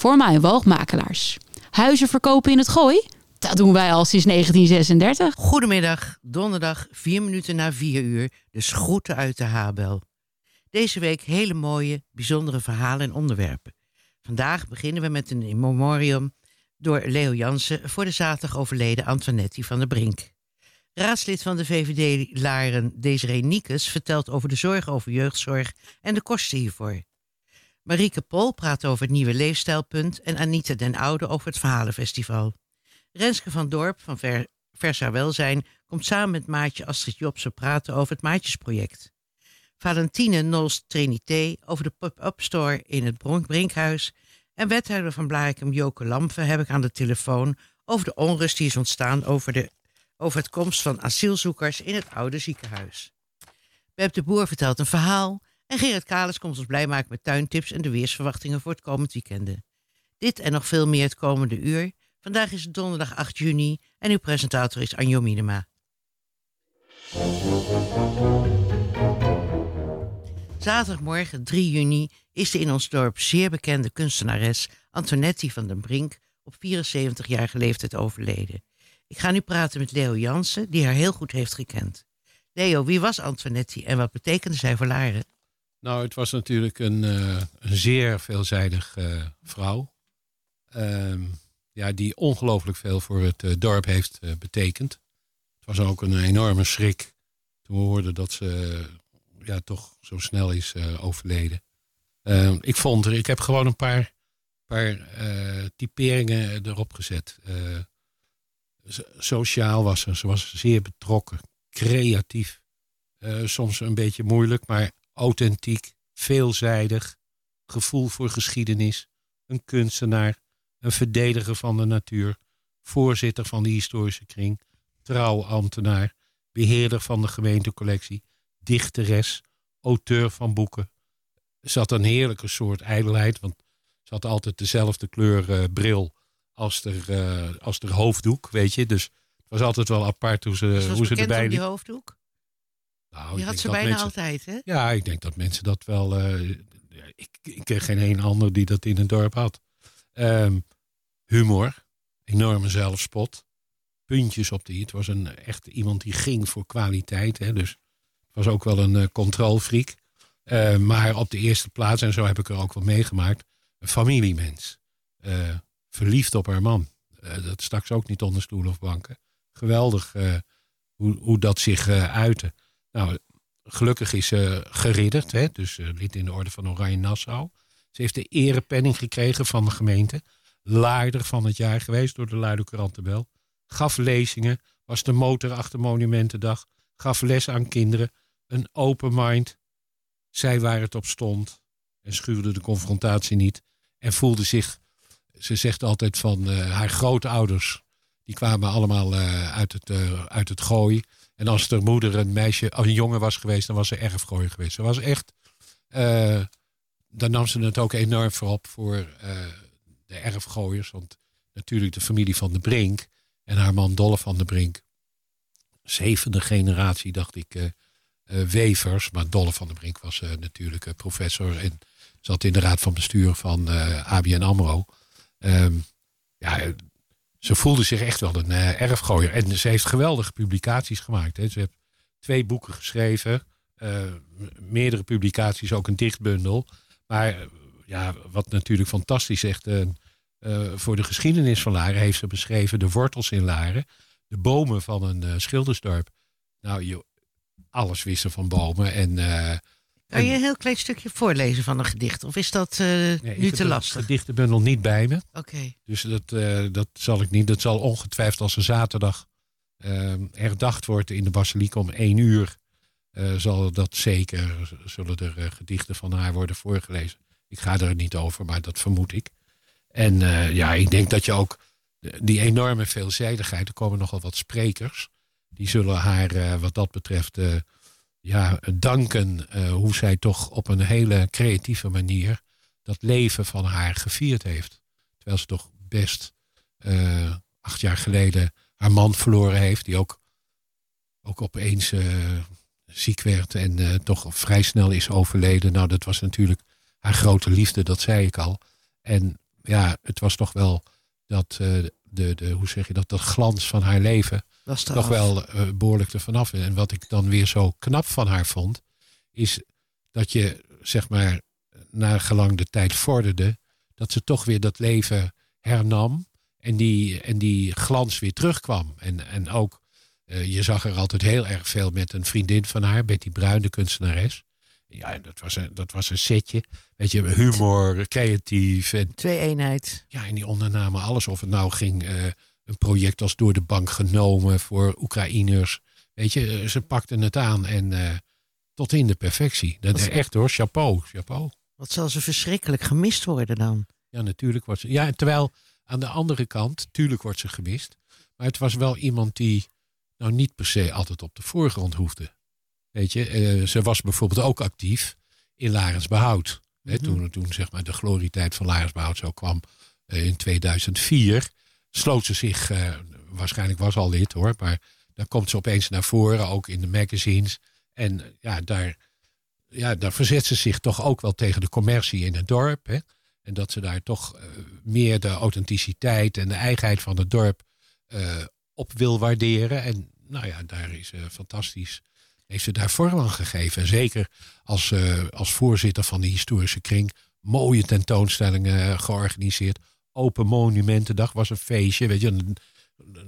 voor woogmakelaars. Huizen verkopen in het gooi? Dat doen wij al sinds 1936. Goedemiddag, donderdag 4 minuten na 4 uur, de groeten uit de Habel. Deze week hele mooie, bijzondere verhalen en onderwerpen. Vandaag beginnen we met een in memoriam door Leo Jansen voor de zaterdag overleden Antoinetti van der Brink. Raadslid van de VVD Laren Desiree Niekes vertelt over de zorg over jeugdzorg en de kosten hiervoor. Marieke Pol praat over het nieuwe leefstijlpunt en Anita den Oude over het Verhalenfestival. Renske van Dorp van Ver Versa Welzijn komt samen met maatje Astrid Jobsen praten over het Maatjesproject. Valentine Nols Trinité over de pop-up store in het Brinkhuis. En wethouder van Blarikum Joke Lampen heb ik aan de telefoon over de onrust die is ontstaan over, de, over het komst van asielzoekers in het oude ziekenhuis. Beb de Boer vertelt een verhaal en Gerrit Kales komt ons blij maken met tuintips en de weersverwachtingen voor het komend weekend. Dit en nog veel meer het komende uur. Vandaag is het donderdag 8 juni en uw presentator is Anjo Minema. Zaterdagmorgen 3 juni is de in ons dorp zeer bekende kunstenares Antonetti van den Brink op 74-jarige leeftijd overleden. Ik ga nu praten met Leo Jansen, die haar heel goed heeft gekend. Leo, wie was Antonetti en wat betekende zij voor Laren? Nou, het was natuurlijk een, uh, een zeer veelzijdig uh, vrouw. Uh, ja, die ongelooflijk veel voor het uh, dorp heeft betekend. Het was ook een enorme schrik toen we hoorden dat ze ja, toch zo snel is overleden. Ehm, ik vond er, ik heb gewoon een paar, paar typeringen erop gezet. sociaal was ze, ze was zeer betrokken, creatief. soms een beetje moeilijk, maar authentiek, veelzijdig, gevoel voor geschiedenis, een kunstenaar, een verdediger van de natuur, voorzitter van de historische kring, trouwambtenaar, beheerder van de gemeentecollectie, dichteres, auteur van boeken. Ze had een heerlijke soort ijdelheid, want ze had altijd dezelfde kleur uh, bril als de, uh, als de hoofddoek, weet je. Dus het was altijd wel apart hoe ze, hoe ze erbij die hoofddoek? Nou, je had ze bijna altijd, hè? Ja, ik denk dat mensen dat wel... Uh, ik, ik ken geen een ander die dat in een dorp had. Um, humor, enorme zelfspot, puntjes op de i. Het was een, echt iemand die ging voor kwaliteit. Hè? Dus het was ook wel een uh, controlfreak. Uh, maar op de eerste plaats, en zo heb ik er ook wel meegemaakt, een familiemens. Uh, verliefd op haar man. dat stak ze ook niet onder stoelen of banken. Geweldig hoe, hoe dat zich uitte. Nou, gelukkig is ze geridderd, hè? dus uh, lid in de orde van Oranje Nassau. Ze heeft de erepenning gekregen van de gemeente. Leider van het jaar geweest door de Luide Krantenbel. Gaf lezingen, was de motor achter Monumentendag. Gaf les aan kinderen. Een open mind. Zij waar het op stond. En schuwde de confrontatie niet. En voelde zich, ze zegt altijd van uh, haar grootouders. Die kwamen allemaal uh, uit, het, uit het gooi. En als de moeder een meisje, een jongen was geweest, dan was ze erfgooier geweest. Ze was echt, uh, dan nam ze het ook enorm voorop voor uh, de erfgooiers. Want natuurlijk de familie van de Brink en haar man Dolle van de Brink. Zevende generatie, dacht ik, uh, wevers. Maar Dolle van de Brink was natuurlijk professor en zat in de raad van bestuur van ABN AMRO. Um, ja, ze voelde zich echt wel een uh, erfgooier. En ze heeft geweldige publicaties gemaakt. Hè. Ze heeft twee boeken geschreven. Uh, meerdere publicaties, ook een dichtbundel. Maar ja, wat natuurlijk fantastisch echt voor de geschiedenis van Laren heeft ze beschreven de wortels in Laren. De bomen van een schildersdorp. Nou, je, alles wisten van bomen. En kan je een heel klein stukje voorlezen van een gedicht? Of is dat uh, nu te lastig? Ik gedichtenbundel niet bij me. Oké. Dus dat, uh, dat zal ik niet. Dat zal ongetwijfeld als een zaterdag uh, herdacht wordt in de basiliek om één uur. zal dat zeker, zullen er gedichten van haar worden voorgelezen. Ik ga er niet over, maar dat vermoed ik. En ja, ik denk dat je ook die enorme veelzijdigheid, er komen nogal wat sprekers. Die zullen haar wat dat betreft ja, danken uh, hoe zij toch op een hele creatieve manier dat leven van haar gevierd heeft. Terwijl ze toch best uh, acht jaar geleden haar man verloren heeft, die ook, ook opeens uh, ziek werd en toch vrij snel is overleden. Nou, dat was natuurlijk haar grote liefde, dat zei ik al. En ja, het was toch wel dat, eh, de, de, hoe zeg je dat, dat glans van haar leven Was toch wel eh, behoorlijk er vanaf. En wat ik dan weer zo knap van haar vond, is dat je, zeg maar, naar gelang de tijd vorderde, dat ze toch weer dat leven hernam en die, en die glans weer terugkwam. En, en ook, eh, je zag er altijd heel erg veel met een vriendin van haar, Betty Bruin, de kunstenares. Ja, dat was een, dat was een setje. Weet je, humor, creatief. En, Twee eenheid. ja, en die ondernamen alles. Of het nou ging, eh, een project als door de bank genomen voor Oekraïners. Weet je, eh, ze pakten het aan en eh, tot in de perfectie. Dat is echt hoor, chapeau, chapeau. Wat zal ze verschrikkelijk gemist worden dan? Ja, natuurlijk wordt ze. Ja, terwijl aan de andere kant, tuurlijk wordt ze gemist. Maar het was wel iemand die nou niet per se altijd op de voorgrond hoefde. Weet je, eh, ze was bijvoorbeeld ook actief in Larensbehoud. Hè, Mhm. toen, toen zeg maar de glorietijd van Larensbehoud zo kwam eh, in 2004, sloot ze zich, eh, waarschijnlijk was al lid hoor, maar dan komt ze opeens naar voren, ook in de magazines. En ja, daar, ja, daar verzet ze zich toch ook wel tegen de commercie in het dorp. Hè? En dat ze daar toch meer de authenticiteit en de eigenheid van het dorp op wil waarderen. En nou ja, daar is fantastisch. Heeft ze daar vorm aan gegeven. En zeker als, eh, als voorzitter van de historische kring. Mooie tentoonstellingen eh, georganiseerd. Open Monumentendag was een feestje. Weet je, dan,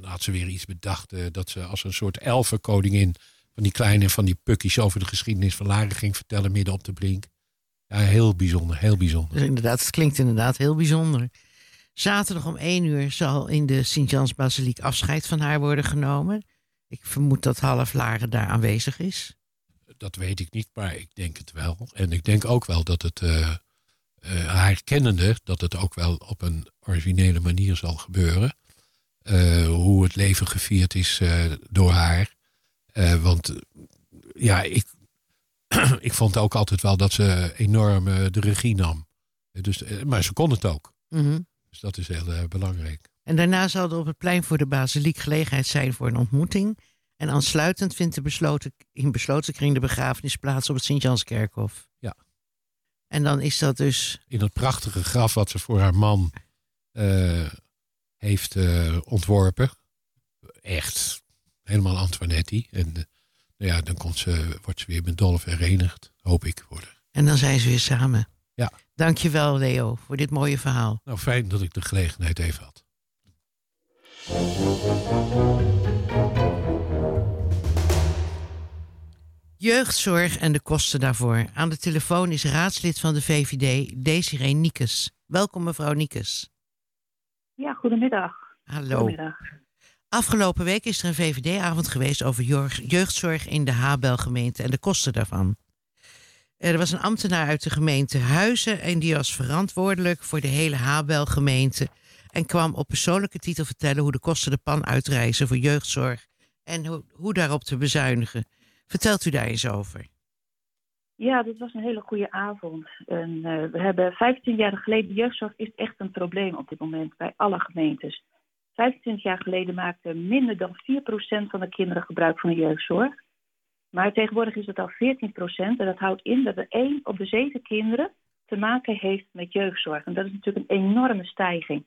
had ze weer iets bedacht. eh, dat ze als een soort elfenkoningin. van die kleine, van die pukkies over de geschiedenis van Laren ging vertellen. midden op de brink. Ja, heel bijzonder, heel bijzonder. Dus inderdaad, het klinkt inderdaad heel bijzonder. Zaterdag om één uur zal in de Sint-Jans-basiliek afscheid van haar worden genomen. Ik vermoed dat half Laren daar aanwezig is. Dat weet ik niet, maar ik denk het wel. En ik denk ook wel dat het, eh, eh, haar kennende, dat het ook wel op een originele manier zal gebeuren. Eh, hoe het leven gevierd is door haar. Want ja, ik, ik vond ook altijd wel dat ze enorm de regie nam. Dus, maar ze kon het ook. Mhm. Dus dat is heel belangrijk. En daarna zal er op het plein voor de basiliek gelegenheid zijn voor een ontmoeting. En aansluitend vindt de besloten, in besloten kring de begrafenis plaats op het Sint-Janskerkhof. Ja. En dan is dat dus in dat prachtige graf wat ze voor haar man eh, heeft eh, ontworpen. Echt helemaal Antoinetti. En eh, nou ja, dan komt ze, wordt ze weer met Dolph herenigd, hoop ik. Worden. En dan zijn ze weer samen. Ja. Dankjewel, Leo, voor dit mooie verhaal. Nou, fijn dat ik de gelegenheid even had. Jeugdzorg en de kosten daarvoor. Aan de telefoon is raadslid van de VVD, Desiree Niekes. Welkom, mevrouw Niekes. Ja, goedemiddag. Hallo. Goedemiddag. Afgelopen week is er een VVD-avond geweest over jeugd- jeugdzorg in de Habel-gemeente en de kosten daarvan. Er was een ambtenaar uit de gemeente Huizen en die was verantwoordelijk voor de hele Habel-gemeente en kwam op persoonlijke titel vertellen hoe de kosten de pan uitreizen voor jeugdzorg en hoe, hoe daarop te bezuinigen. Vertelt u daar eens over? Ja, dit was een hele goede avond. Eh, we hebben 15 jaar geleden, jeugdzorg is echt een probleem op dit moment bij alle gemeentes. 25 jaar geleden maakten minder dan 4% van de kinderen gebruik van de jeugdzorg. Maar tegenwoordig is het al 14% en dat houdt in dat er 1 op de 7 kinderen te maken heeft met jeugdzorg. En dat is natuurlijk een enorme stijging.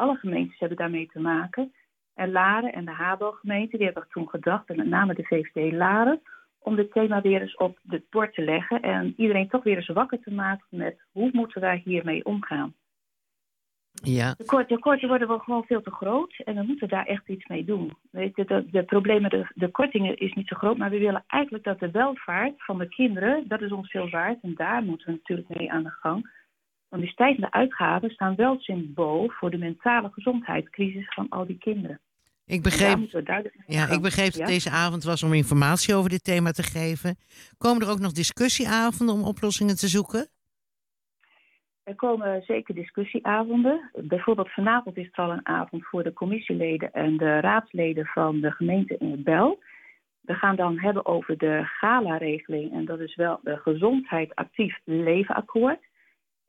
Alle gemeentes hebben daarmee te maken. En Laren en de Habel-gemeente die hebben toen gedacht, en met name de VVD Laren, om dit thema weer eens op het bord te leggen en iedereen toch weer eens wakker te maken met hoe moeten wij hiermee omgaan. Ja, De kort- de korten worden wel gewoon veel te groot en we moeten daar echt iets mee doen. Weet je, de, de problemen, de, de kortingen is niet zo groot, maar we willen eigenlijk dat de welvaart van de kinderen, dat is ons veel waard en daar moeten we natuurlijk mee aan de gang. Want die stijgende uitgaven staan wel symbool voor de mentale gezondheidscrisis van al die kinderen. ik begreep, ja, ik begreep dat deze avond was om informatie over dit thema te geven. Komen er ook nog discussieavonden om oplossingen te zoeken? Er komen zeker discussieavonden. Bijvoorbeeld vanavond is er al een avond voor de commissieleden en de raadsleden van de gemeente in het Bel. We gaan dan hebben over de gala-regeling en dat is wel de Gezondheid Actief Levenakkoord.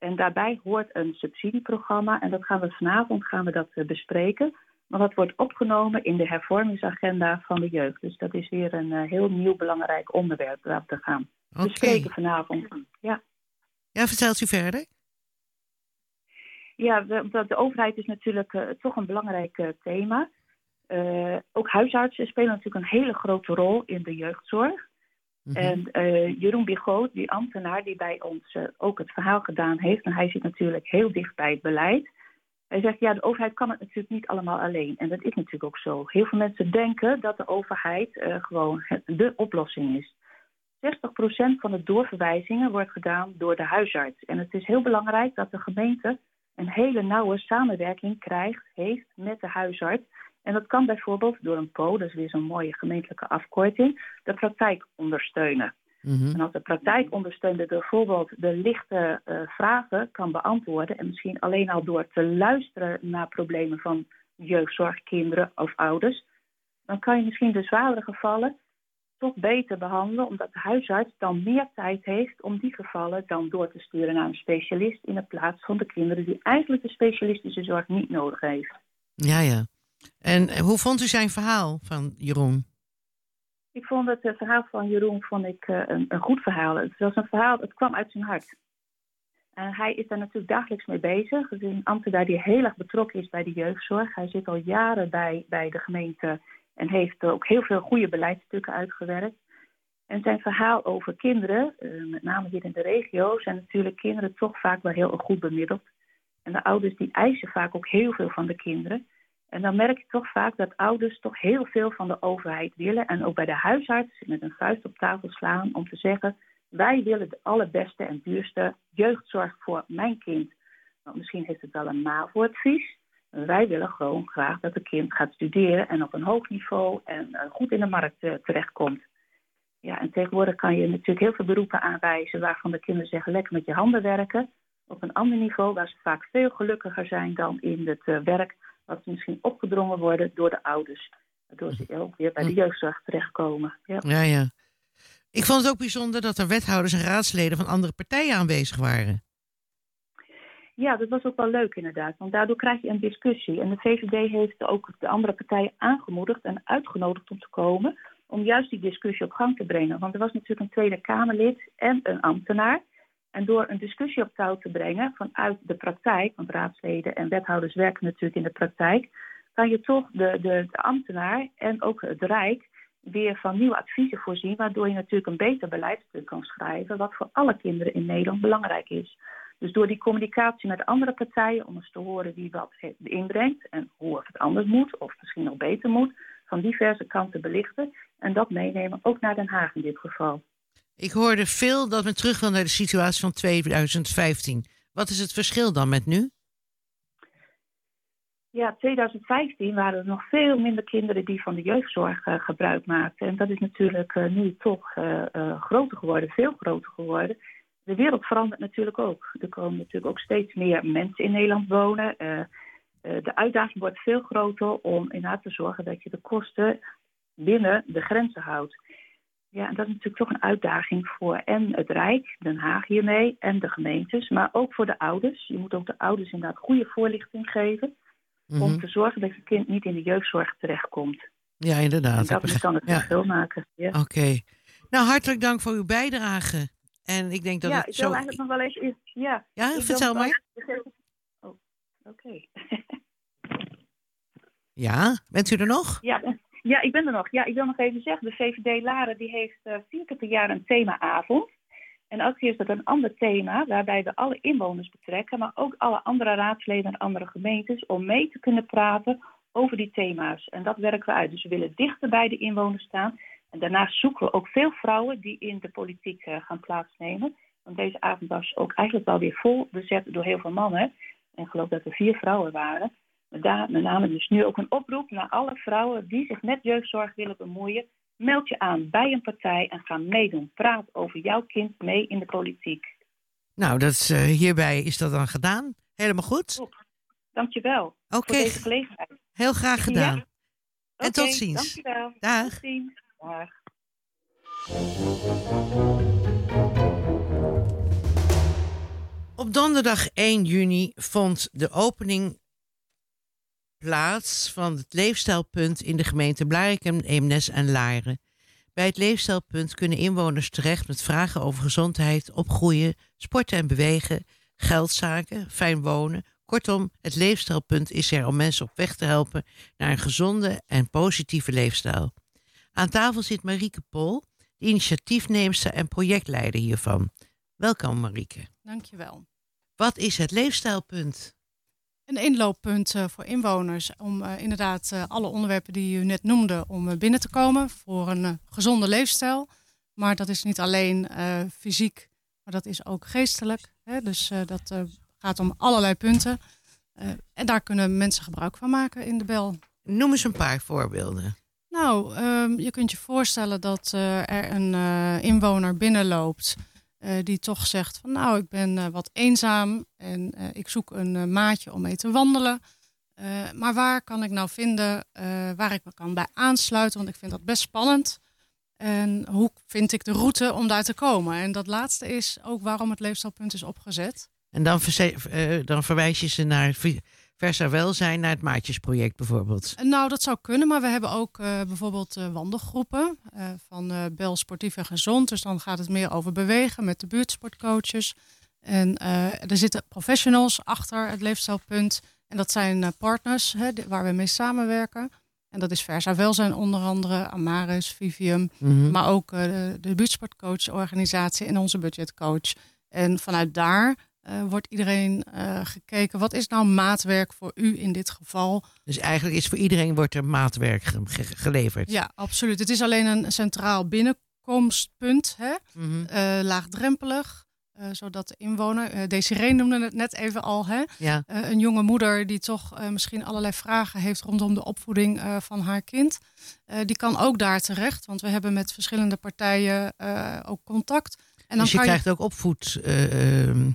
En daarbij hoort een subsidieprogramma en dat gaan we vanavond gaan we dat eh, bespreken. Maar dat wordt opgenomen in de hervormingsagenda van de jeugd. Dus dat is weer een eh, heel nieuw belangrijk onderwerp waar we gaan bespreken vanavond. Ja. Ja, vertelt u verder? ja, de, de overheid is natuurlijk uh, toch een belangrijk uh, thema. Uh, ook huisartsen spelen natuurlijk een hele grote rol in de jeugdzorg. -hmm. En Jeroen Bigot, die ambtenaar die bij ons ook het verhaal gedaan heeft, en hij zit natuurlijk heel dicht bij het beleid. Hij zegt, ja, de overheid kan het natuurlijk niet allemaal alleen. En dat is natuurlijk ook zo. Heel veel mensen denken dat de overheid gewoon de oplossing is. 60% van de doorverwijzingen wordt gedaan door de huisarts. En het is heel belangrijk dat de gemeente een hele nauwe samenwerking krijgt, heeft met de huisarts. En dat kan bijvoorbeeld door een PO, dat is weer zo'n mooie gemeentelijke afkorting, de praktijk ondersteunen. -hmm. En als de praktijkondersteuner bijvoorbeeld de lichte uh, vragen kan beantwoorden en misschien alleen al door te luisteren naar problemen van jeugdzorg, kinderen of ouders, dan kan je misschien de zwaardere gevallen toch beter behandelen, omdat de huisarts dan meer tijd heeft om die gevallen dan door te sturen naar een specialist in de plaats van de kinderen die eigenlijk de specialistische zorg niet nodig heeft. Ja, ja. En hoe vond u zijn verhaal van Jeroen? Ik vond het, het verhaal van Jeroen vond ik, uh, een, een, goed verhaal. Het was een verhaal, het kwam uit zijn hart. En hij is daar natuurlijk dagelijks mee bezig. Het is een ambtenaar die heel erg betrokken is bij de jeugdzorg. Hij zit al jaren bij, bij de gemeente en heeft ook heel veel goede beleidsstukken uitgewerkt. En zijn verhaal over kinderen, met name hier in de regio, zijn natuurlijk kinderen toch vaak wel heel goed bemiddeld. En de ouders die eisen vaak ook heel veel van de kinderen. En dan merk je toch vaak dat ouders toch heel veel van de overheid willen. En ook bij de huisarts met een vuist op tafel slaan om te zeggen: wij willen de allerbeste en duurste jeugdzorg voor mijn kind. Misschien heeft het wel een MAVO-advies. Wij willen gewoon graag dat het kind gaat studeren en op een hoog niveau en uh, goed in de markt uh, terechtkomt. Ja, en tegenwoordig kan je natuurlijk heel veel beroepen aanwijzen waarvan de kinderen zeggen lekker met je handen werken. Op een ander niveau waar ze vaak veel gelukkiger zijn dan in het uh, werk wat ze misschien opgedrongen worden door de ouders. Waardoor ze ook weer bij de jeugdzorg terechtkomen. Ja. ja, ja. Ik vond het ook bijzonder dat er wethouders en raadsleden van andere partijen aanwezig waren. Ja, dat was ook wel leuk inderdaad. Want daardoor krijg je een discussie. En de VVD heeft ook de andere partijen aangemoedigd en uitgenodigd om te komen. Om juist die discussie op gang te brengen. Want er was natuurlijk een Tweede Kamerlid en een ambtenaar. En door een discussie op touw te brengen vanuit de praktijk, want raadsleden en wethouders werken natuurlijk in de praktijk, kan je toch de, de, ambtenaar en ook het Rijk weer van nieuwe adviezen voorzien, waardoor je natuurlijk een beter beleidsstuk kan schrijven, wat voor alle kinderen in Nederland belangrijk is. Dus door die communicatie met andere partijen, om eens te horen wie wat inbrengt en hoe het anders moet, of misschien nog beter moet, van diverse kanten belichten en dat meenemen, ook naar Den Haag in dit geval. Ik hoorde veel dat men terug wil naar de situatie van 2015. Wat is het verschil dan met nu? Ja, 2015 waren er nog veel minder kinderen die van de jeugdzorg uh, gebruik maakten. En dat is natuurlijk uh, nu toch uh, groter geworden, veel groter geworden de wereld verandert natuurlijk ook. Er komen natuurlijk ook steeds meer mensen in Nederland wonen. De uitdaging wordt veel groter om inderdaad te zorgen dat je de kosten binnen de grenzen houdt. Ja, en dat is natuurlijk toch een uitdaging voor en het Rijk, Den Haag hiermee, en de gemeentes, maar ook voor de ouders. Je moet ook de ouders inderdaad goede voorlichting geven mm -hmm. om te zorgen dat je kind niet in de jeugdzorg terechtkomt. Ja, inderdaad. En dat moet dan het verschil ja. maken. Ja. Oké. Okay. Nou, hartelijk dank voor uw bijdrage. En ik denk dat ja, het ik zo... wil eigenlijk nog wel even... Ja, ja vertel maar. Oh, oké. Okay. ja, bent u er nog? Ja, ja, ik ben er nog. Ja, ik wil nog even zeggen, de VVD Laren die heeft uh, vier keer per jaar een themaavond. En elke keer is dat een ander thema, waarbij we alle inwoners betrekken, maar ook alle andere raadsleden en andere gemeentes, om mee te kunnen praten over die thema's. En dat werken we uit. Dus we willen dichter bij de inwoners staan. En daarnaast zoeken we ook veel vrouwen die in de politiek uh, gaan plaatsnemen. Want deze avond was ook eigenlijk wel weer vol bezet door heel veel mannen. En ik geloof dat er vier vrouwen waren. Daar met name dus nu ook een oproep naar alle vrouwen die zich met jeugdzorg willen bemoeien. Meld je aan bij een partij en ga meedoen. Praat over jouw kind mee in de politiek. Nou, dat is, uh, hierbij is dat dan gedaan. Helemaal goed. Top. Dankjewel okay. voor deze gelegenheid. Heel graag gedaan. Ja. En okay, tot ziens. Dankjewel. Dag. Tot ziens. Dag. Op donderdag 1 juni vond de opening plaats van het leefstijlpunt in de gemeente Blarikum, Eemnes en Laren. Bij het leefstijlpunt kunnen inwoners terecht met vragen over gezondheid, opgroeien, sporten en bewegen, geldzaken, fijn wonen, Kortom, het leefstijlpunt is er om mensen op weg te helpen naar een gezonde en positieve leefstijl. Aan tafel zit Marieke Pol, de initiatiefneemster en projectleider hiervan. Welkom Marieke. Dankjewel. Wat is het leefstijlpunt? Een inlooppunt uh, voor inwoners om uh, inderdaad uh, alle onderwerpen die u net noemde om binnen te komen voor een gezonde leefstijl. Maar dat is niet alleen fysiek, maar dat is ook geestelijk. Hè? Dus dat gaat om allerlei punten. en daar kunnen mensen gebruik van maken in de bel. Noem eens een paar voorbeelden. Nou, um, je kunt je voorstellen dat er een inwoner binnenloopt uh, die toch zegt van nou, ik ben uh, wat eenzaam en uh, ik zoek een maatje om mee te wandelen. maar waar kan ik nou vinden waar ik me kan bij aansluiten? Want ik vind dat best spannend. En hoe vind ik de route om daar te komen? En dat laatste is ook waarom het leefstijlpunt is opgezet. En dan, dan verwijs je ze naar Versa Welzijn naar het Maatjesproject bijvoorbeeld? Nou, dat zou kunnen, maar we hebben ook uh, bijvoorbeeld uh, wandelgroepen uh, van Bel Sportief en Gezond. Dus dan gaat het meer over bewegen met de buurtsportcoaches. En er zitten professionals achter het leefstijlpunt. En dat zijn partners hè, waar we mee samenwerken. En dat is Versa Welzijn onder andere, Amaris, Vivium. Mm -hmm. Maar ook de, de buurtsportcoachorganisatie en onze budgetcoach. En vanuit daar uh, wordt iedereen uh, gekeken. Wat is nou maatwerk voor u in dit geval? Dus eigenlijk is voor iedereen wordt er maatwerk ge ge geleverd. Ja, absoluut. Het is alleen een centraal binnenkomstpunt, hè? Mm -hmm. uh, laagdrempelig. zodat de inwoner, Desiree noemde het net even al, hè? Ja. een jonge moeder die toch misschien allerlei vragen heeft rondom de opvoeding van haar kind. die kan ook daar terecht, want we hebben met verschillende partijen ook contact. En dan dus je krijgt ook opvoed ehm,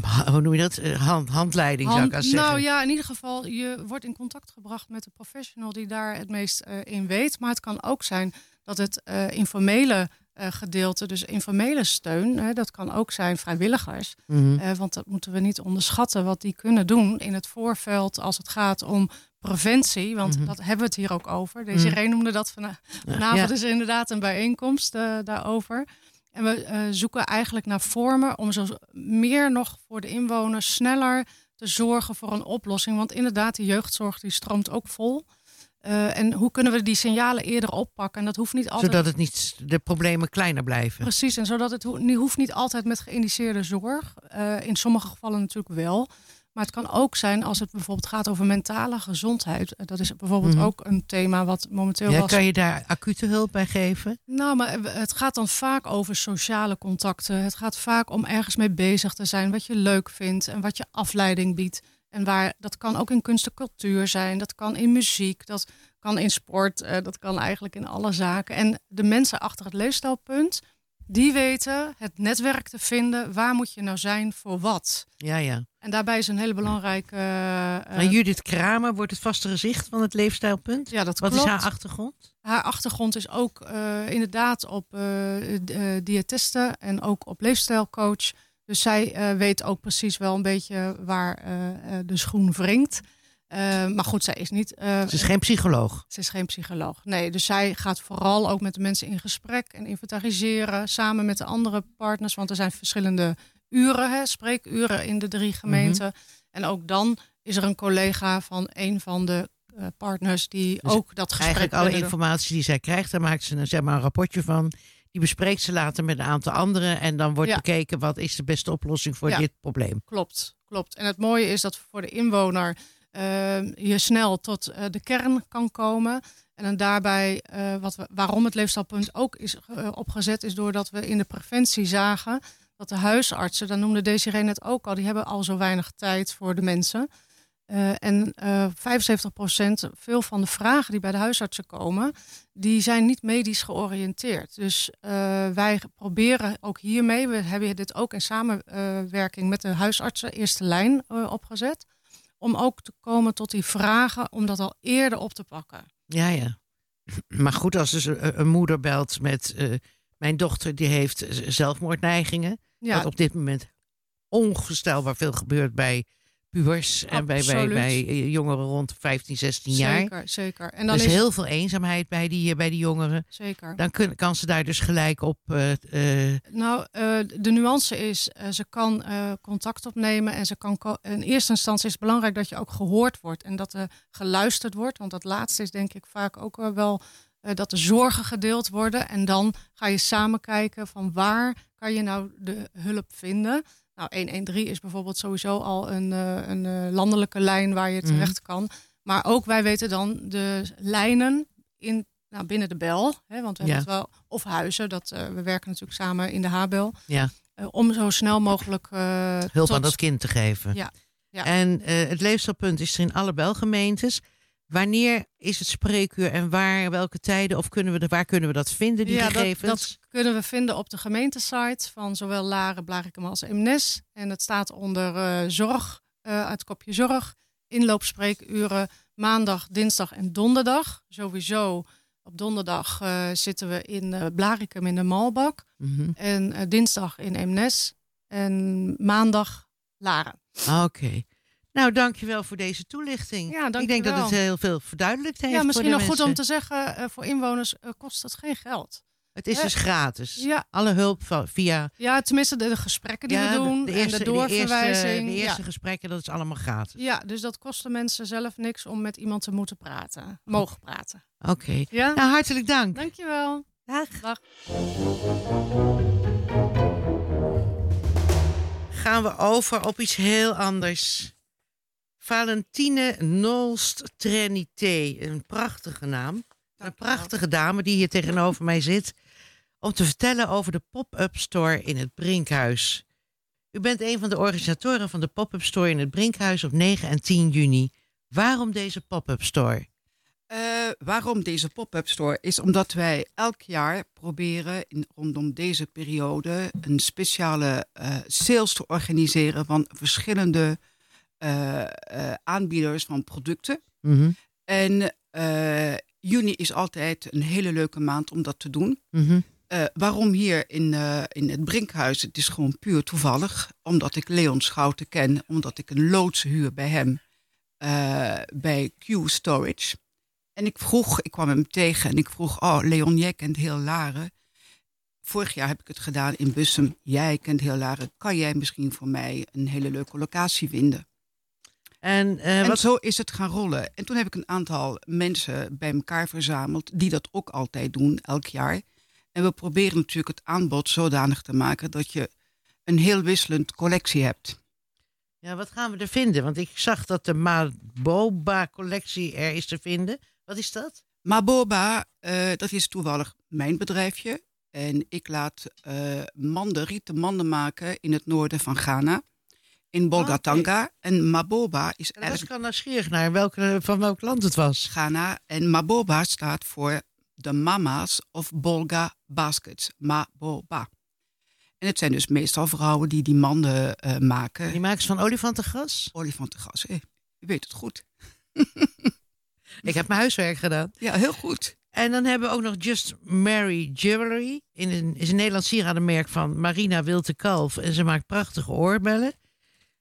hoe noem je dat? Eh, hand, handleiding Hand, zou ik zeggen. Nou ja, in ieder geval, je wordt in contact gebracht met de professional die daar het meest uh, in weet. Maar het kan ook zijn dat het uh, informele gedeelte, dus informele steun, dat kan ook zijn vrijwilligers. Mm -hmm. want dat moeten we niet onderschatten wat die kunnen doen in het voorveld als het gaat om preventie. Want mm -hmm. dat hebben we het hier ook over. Deze mm -hmm. noemde dat vanavond. Vanavond ja. is inderdaad een bijeenkomst daarover. En we uh, zoeken eigenlijk naar vormen om zo meer nog voor de inwoners sneller te zorgen voor een oplossing. Want inderdaad, die jeugdzorg die stroomt ook vol. Uh, en hoe kunnen we die signalen eerder oppakken? En dat hoeft niet altijd. Zodat het niet de problemen kleiner blijven. Precies, en zodat het ho hoeft niet altijd met geïndiceerde zorg. Uh, in sommige gevallen natuurlijk wel. Maar het kan ook zijn als het bijvoorbeeld gaat over mentale gezondheid. Dat is bijvoorbeeld mm -hmm. ook een thema wat momenteel. Ja, was... Kan je daar acute hulp bij geven? Nou, maar het gaat dan vaak over sociale contacten. Het gaat vaak om ergens mee bezig te zijn, wat je leuk vindt en wat je afleiding biedt. En waar, dat kan ook in kunst en cultuur zijn, dat kan in muziek, dat kan in sport, uh, dat kan eigenlijk in alle zaken. En de mensen achter het leefstijlpunt, die weten het netwerk te vinden. Waar moet je nou zijn voor wat? Ja, ja. En daarbij is een hele belangrijke. Uh, maar Judith Kramer wordt het vaste gezicht van het leefstijlpunt. Ja, dat Wat klopt. is haar achtergrond? Haar achtergrond is ook uh, inderdaad op uh, diëtisten en ook op leefstijlcoach. Dus zij weet ook precies wel een beetje waar de schoen wringt. maar goed, zij is niet. ze is geen psycholoog. Ze is geen psycholoog. Nee, dus zij gaat vooral ook met de mensen in gesprek en inventariseren. Samen met de andere partners. Want er zijn verschillende uren, hè, spreekuren in de drie gemeenten. Mm -hmm. En ook dan is er een collega van een van de uh, partners die dus ook dat gesprek. Eigenlijk alle informatie die zij krijgt, daar maakt ze een, zeg maar, een rapportje van. Die bespreekt ze later met een aantal anderen. En dan wordt ja. bekeken wat is de beste oplossing voor ja. dit probleem. Klopt, klopt. En het mooie is dat voor de inwoner uh, je snel tot uh, de kern kan komen. En dan daarbij, wat we, waarom het leefstijlpunt ook is opgezet, is doordat we in de preventie zagen dat de huisartsen, dan noemde Desiree net ook al, die hebben al zo weinig tijd voor de mensen. Uh, en uh, 75% veel van de vragen die bij de huisartsen komen, die zijn niet medisch georiënteerd. Dus uh, wij proberen ook hiermee, we hebben dit ook in samenwerking met de huisartsen eerste lijn opgezet, om ook te komen tot die vragen, om dat al eerder op te pakken. Ja, ja. Maar goed, als dus een, een moeder belt met mijn dochter, die heeft zelfmoordneigingen. Ja. Wat op dit moment ongestelbaar veel gebeurt bij pubers en bij, bij, eh, jongeren rond 15, 16 jaar. Zeker, zeker. En dan is is heel veel eenzaamheid bij die, eh, bij die jongeren. zeker. Dan kun, kan ze daar dus gelijk op. eh, Nou, de nuance is, ze kan contact opnemen en ze kan in eerste instantie is het belangrijk dat je ook gehoord wordt en dat er geluisterd wordt. Want dat laatste is denk ik vaak ook wel wel dat de zorgen gedeeld worden. En dan ga je samen kijken van waar kan je nou de hulp vinden. Nou, 113 is bijvoorbeeld sowieso al een, eh, een eh, landelijke lijn waar je Mhm. terecht kan. Maar ook wij weten dan de lijnen in, nou, binnen de bel. Hè, want we Ja. hebben het wel, of huizen, dat, eh, we werken natuurlijk samen in de Habel. ja, Eh, om zo snel mogelijk eh, hulp tot- aan dat kind te geven. Ja, ja. En eh, het leefstelpunt is er in alle belgemeentes. Wanneer is het spreekuur en waar, welke tijden? Of kunnen we de, waar kunnen we dat vinden, die Ja, dat- gegevens? Dat, kunnen we vinden op de gemeentesite van zowel Laren, Blarikum als Eemnes. En het staat onder eh, zorg, eh uit kopje zorg. Inloopspreekuren maandag, dinsdag en donderdag. Sowieso op donderdag eh, zitten we in Blarikum in de Malbak. Mhm. En dinsdag in Eemnes. En maandag Laren. Oké. Nou, dankjewel voor deze toelichting. Ja, Ik denk dat het heel veel verduidelijkt heeft. Ja, misschien nog goed om te zeggen, eh, voor inwoners eh, kost het geen geld. Het is dus gratis. Ja, Alle hulp van, via ja tenminste de, de gesprekken die ja, we doen de, de eerste, en de de eerste, doorverwijzing. de eerste ja. gesprekken, dat is allemaal gratis. ja, dus dat kost de mensen zelf niks om met iemand te moeten praten. Mogen praten. Oké. Ja, Nou, hartelijk dank. dankjewel. Dag. Dag. Gaan we over op iets heel anders. Valentine Nolst Trinité, een prachtige naam. Een prachtige dame die hier tegenover mij zit. Om te vertellen over de pop-up store in het Brinkhuis. U bent een van de organisatoren van de pop-up store in het Brinkhuis op 9 en 10 juni. Waarom deze pop-up store? Eh, waarom deze pop-up store? Is omdat wij elk jaar proberen in, rondom deze periode een speciale eh, sales te organiseren van verschillende aanbieders van producten. Mhm, En eh, juni is altijd een hele leuke maand om dat te doen. mhm. Eh, waarom hier in, eh, in het Brinkhuis? Het is gewoon puur toevallig. Omdat ik Leon Schouten ken. Omdat ik een loods huur bij hem. eh, bij Q Storage. En ik vroeg, ik kwam hem tegen en ik vroeg... Oh, Leon, jij kent heel Laren. Vorig jaar heb ik het gedaan in Bussum. Jij kent heel Laren. Kan jij misschien voor mij een hele leuke locatie vinden? En, eh, En wat, zo is het gaan rollen. En toen heb ik een aantal mensen bij elkaar verzameld die dat ook altijd doen, elk jaar. En we proberen natuurlijk het aanbod zodanig te maken dat je een heel wisselend collectie hebt. ja, wat gaan we er vinden? Want ik zag dat de Maboba-collectie er is te vinden. Wat is dat? Maboba, eh, dat is toevallig mijn bedrijfje. En ik laat eh manden, rieten manden maken in het noorden van Ghana. In Bolgatanga. En Maboba is En eigenlijk al nieuwsgierig naar welke, van welk land het was. Ghana. En Maboba staat voor de Mama's of Bolga Baskets. Maboba. En het zijn dus meestal vrouwen die die manden eh, maken. Die maken ze van olifantengas. Olifantengas, hè? Je weet het goed. Ik heb mijn huiswerk gedaan. Ja, heel goed. En dan hebben we ook nog Just Mary Jewelry. In een, is een Nederlands sieradenmerk van Marina Wilte Kalf. En ze maakt prachtige oorbellen.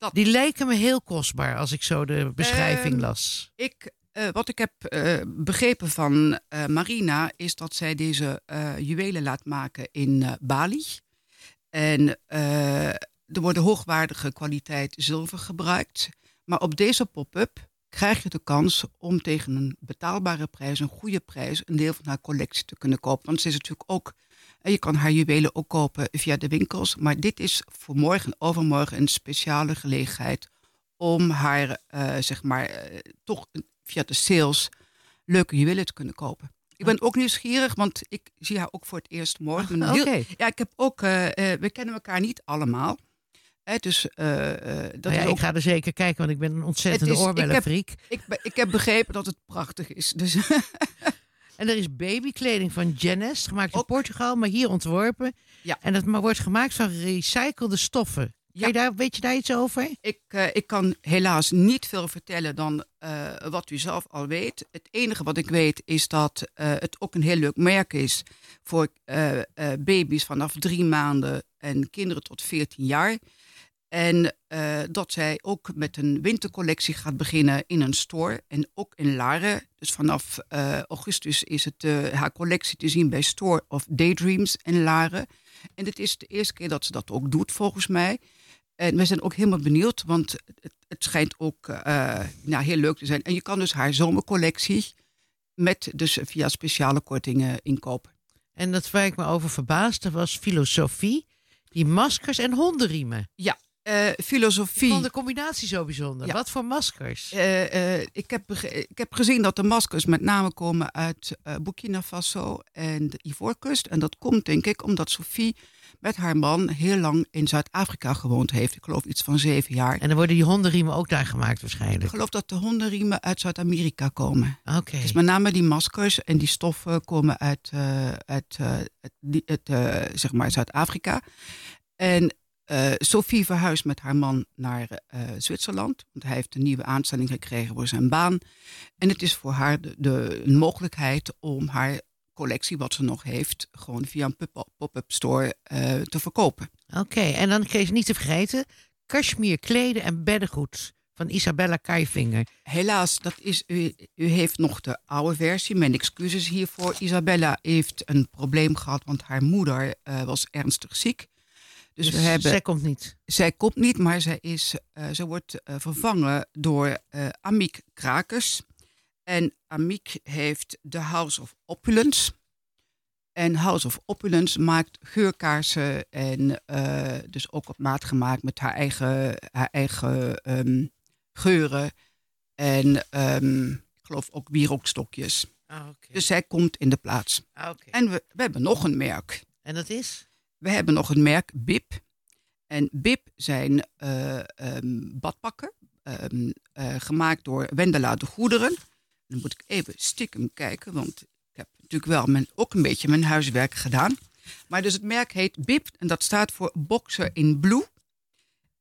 Dat- Die lijken me heel kostbaar als ik zo de beschrijving Ehm, las. Ik, eh, wat ik heb eh, begrepen van eh, Marina is dat zij deze juwelen laat maken in Bali. En er worden hoogwaardige kwaliteit zilver gebruikt. Maar op deze pop-up krijg je de kans om tegen een betaalbare prijs, een goede prijs, een deel van haar collectie te kunnen kopen. Want ze is natuurlijk ook, eh, je kan haar juwelen ook kopen via de winkels. Maar dit is voor morgen en overmorgen een speciale gelegenheid om haar, eh, zeg maar, eh, toch via de sales leuke juwelen te kunnen kopen. Ik ben ook nieuwsgierig, want ik zie haar ook voor het eerst morgen. Ja, ik heb ook, eh, we kennen elkaar niet allemaal. Hè, dus dat Nou ja, ook, Ik ga er zeker kijken, want ik ben een ontzettende is- ik heb- oorbellenfreak. ik, ik heb begrepen dat het prachtig is. Dus En er is babykleding van Janest, gemaakt in Ook. Portugal, maar hier ontworpen. Ja. En dat wordt gemaakt van recyclede stoffen. Kan Ja. je daar, weet je daar iets over? ik, eh, ik kan helaas niet veel vertellen dan eh, wat u zelf al weet. Het enige wat ik weet is dat eh, het ook een heel leuk merk is voor baby's vanaf drie maanden en kinderen tot 14 jaar. En uh, dat zij ook met een wintercollectie gaat beginnen in een store en ook in Laren. Dus vanaf uh, augustus is het uh, haar collectie te zien bij Store of Daydreams in Laren. En het is de eerste keer dat ze dat ook doet, volgens mij. En we zijn ook helemaal benieuwd, want het, het schijnt ook nou, heel leuk te zijn. En je kan dus haar zomercollectie met dus via speciale kortingen inkopen. En dat waar ik me over verbaasde was filosofie, die maskers en hondenriemen. Ja, uh, filosofie. Ik vond de combinatie zo bijzonder. Ja. Wat voor maskers? Uh, uh, ik, heb, ik heb gezien dat de maskers met name komen uit Burkina Faso en de Ivoorkust. En dat komt denk ik omdat Sophie met haar man heel lang in Zuid-Afrika gewoond heeft. Ik geloof iets van zeven jaar. En dan worden die hondenriemen ook daar gemaakt waarschijnlijk? Ik geloof dat de hondenriemen uit Zuid-Amerika komen. Oké. Okay. Dus met name die maskers en die stoffen komen uit, uit het, het zeg maar Zuid-Afrika. En uh, Sophie verhuist met haar man naar uh, Zwitserland. Want hij heeft een nieuwe aanstelling gekregen voor zijn baan. En het is voor haar de, de mogelijkheid om haar collectie, wat ze nog heeft, gewoon via een pop-up store uh, te verkopen. Oké, okay, en dan kreeg je niet te vergeten: cashmere kleden en beddengoed van Isabella Kaivinger. Helaas, dat is, u, u heeft nog de oude versie. Mijn excuses hiervoor. Isabella heeft een probleem gehad, want haar moeder was ernstig ziek. Dus, dus we hebben, zij komt niet? Zij komt niet, maar zij, is, uh, zij wordt uh, vervangen door uh, Amiek Krakers. En Amiek heeft de House of Opulence. En House of Opulence maakt geurkaarsen en dus ook op maat gemaakt met haar eigen, haar eigen um, geuren. En um, ik geloof ook wierookstokjes. Ah, okay. Dus zij komt in de plaats. Ah, okay. En we, we hebben nog een merk. En dat is? We hebben nog een merk, BIP. En BIP zijn uh, um, badpakken, um, uh, gemaakt door Wendela de Goederen. Dan moet ik even stiekem kijken, want ik heb natuurlijk wel mijn, ook een beetje mijn huiswerk gedaan. Maar dus het merk heet BIP en dat staat voor Boxer in Blue.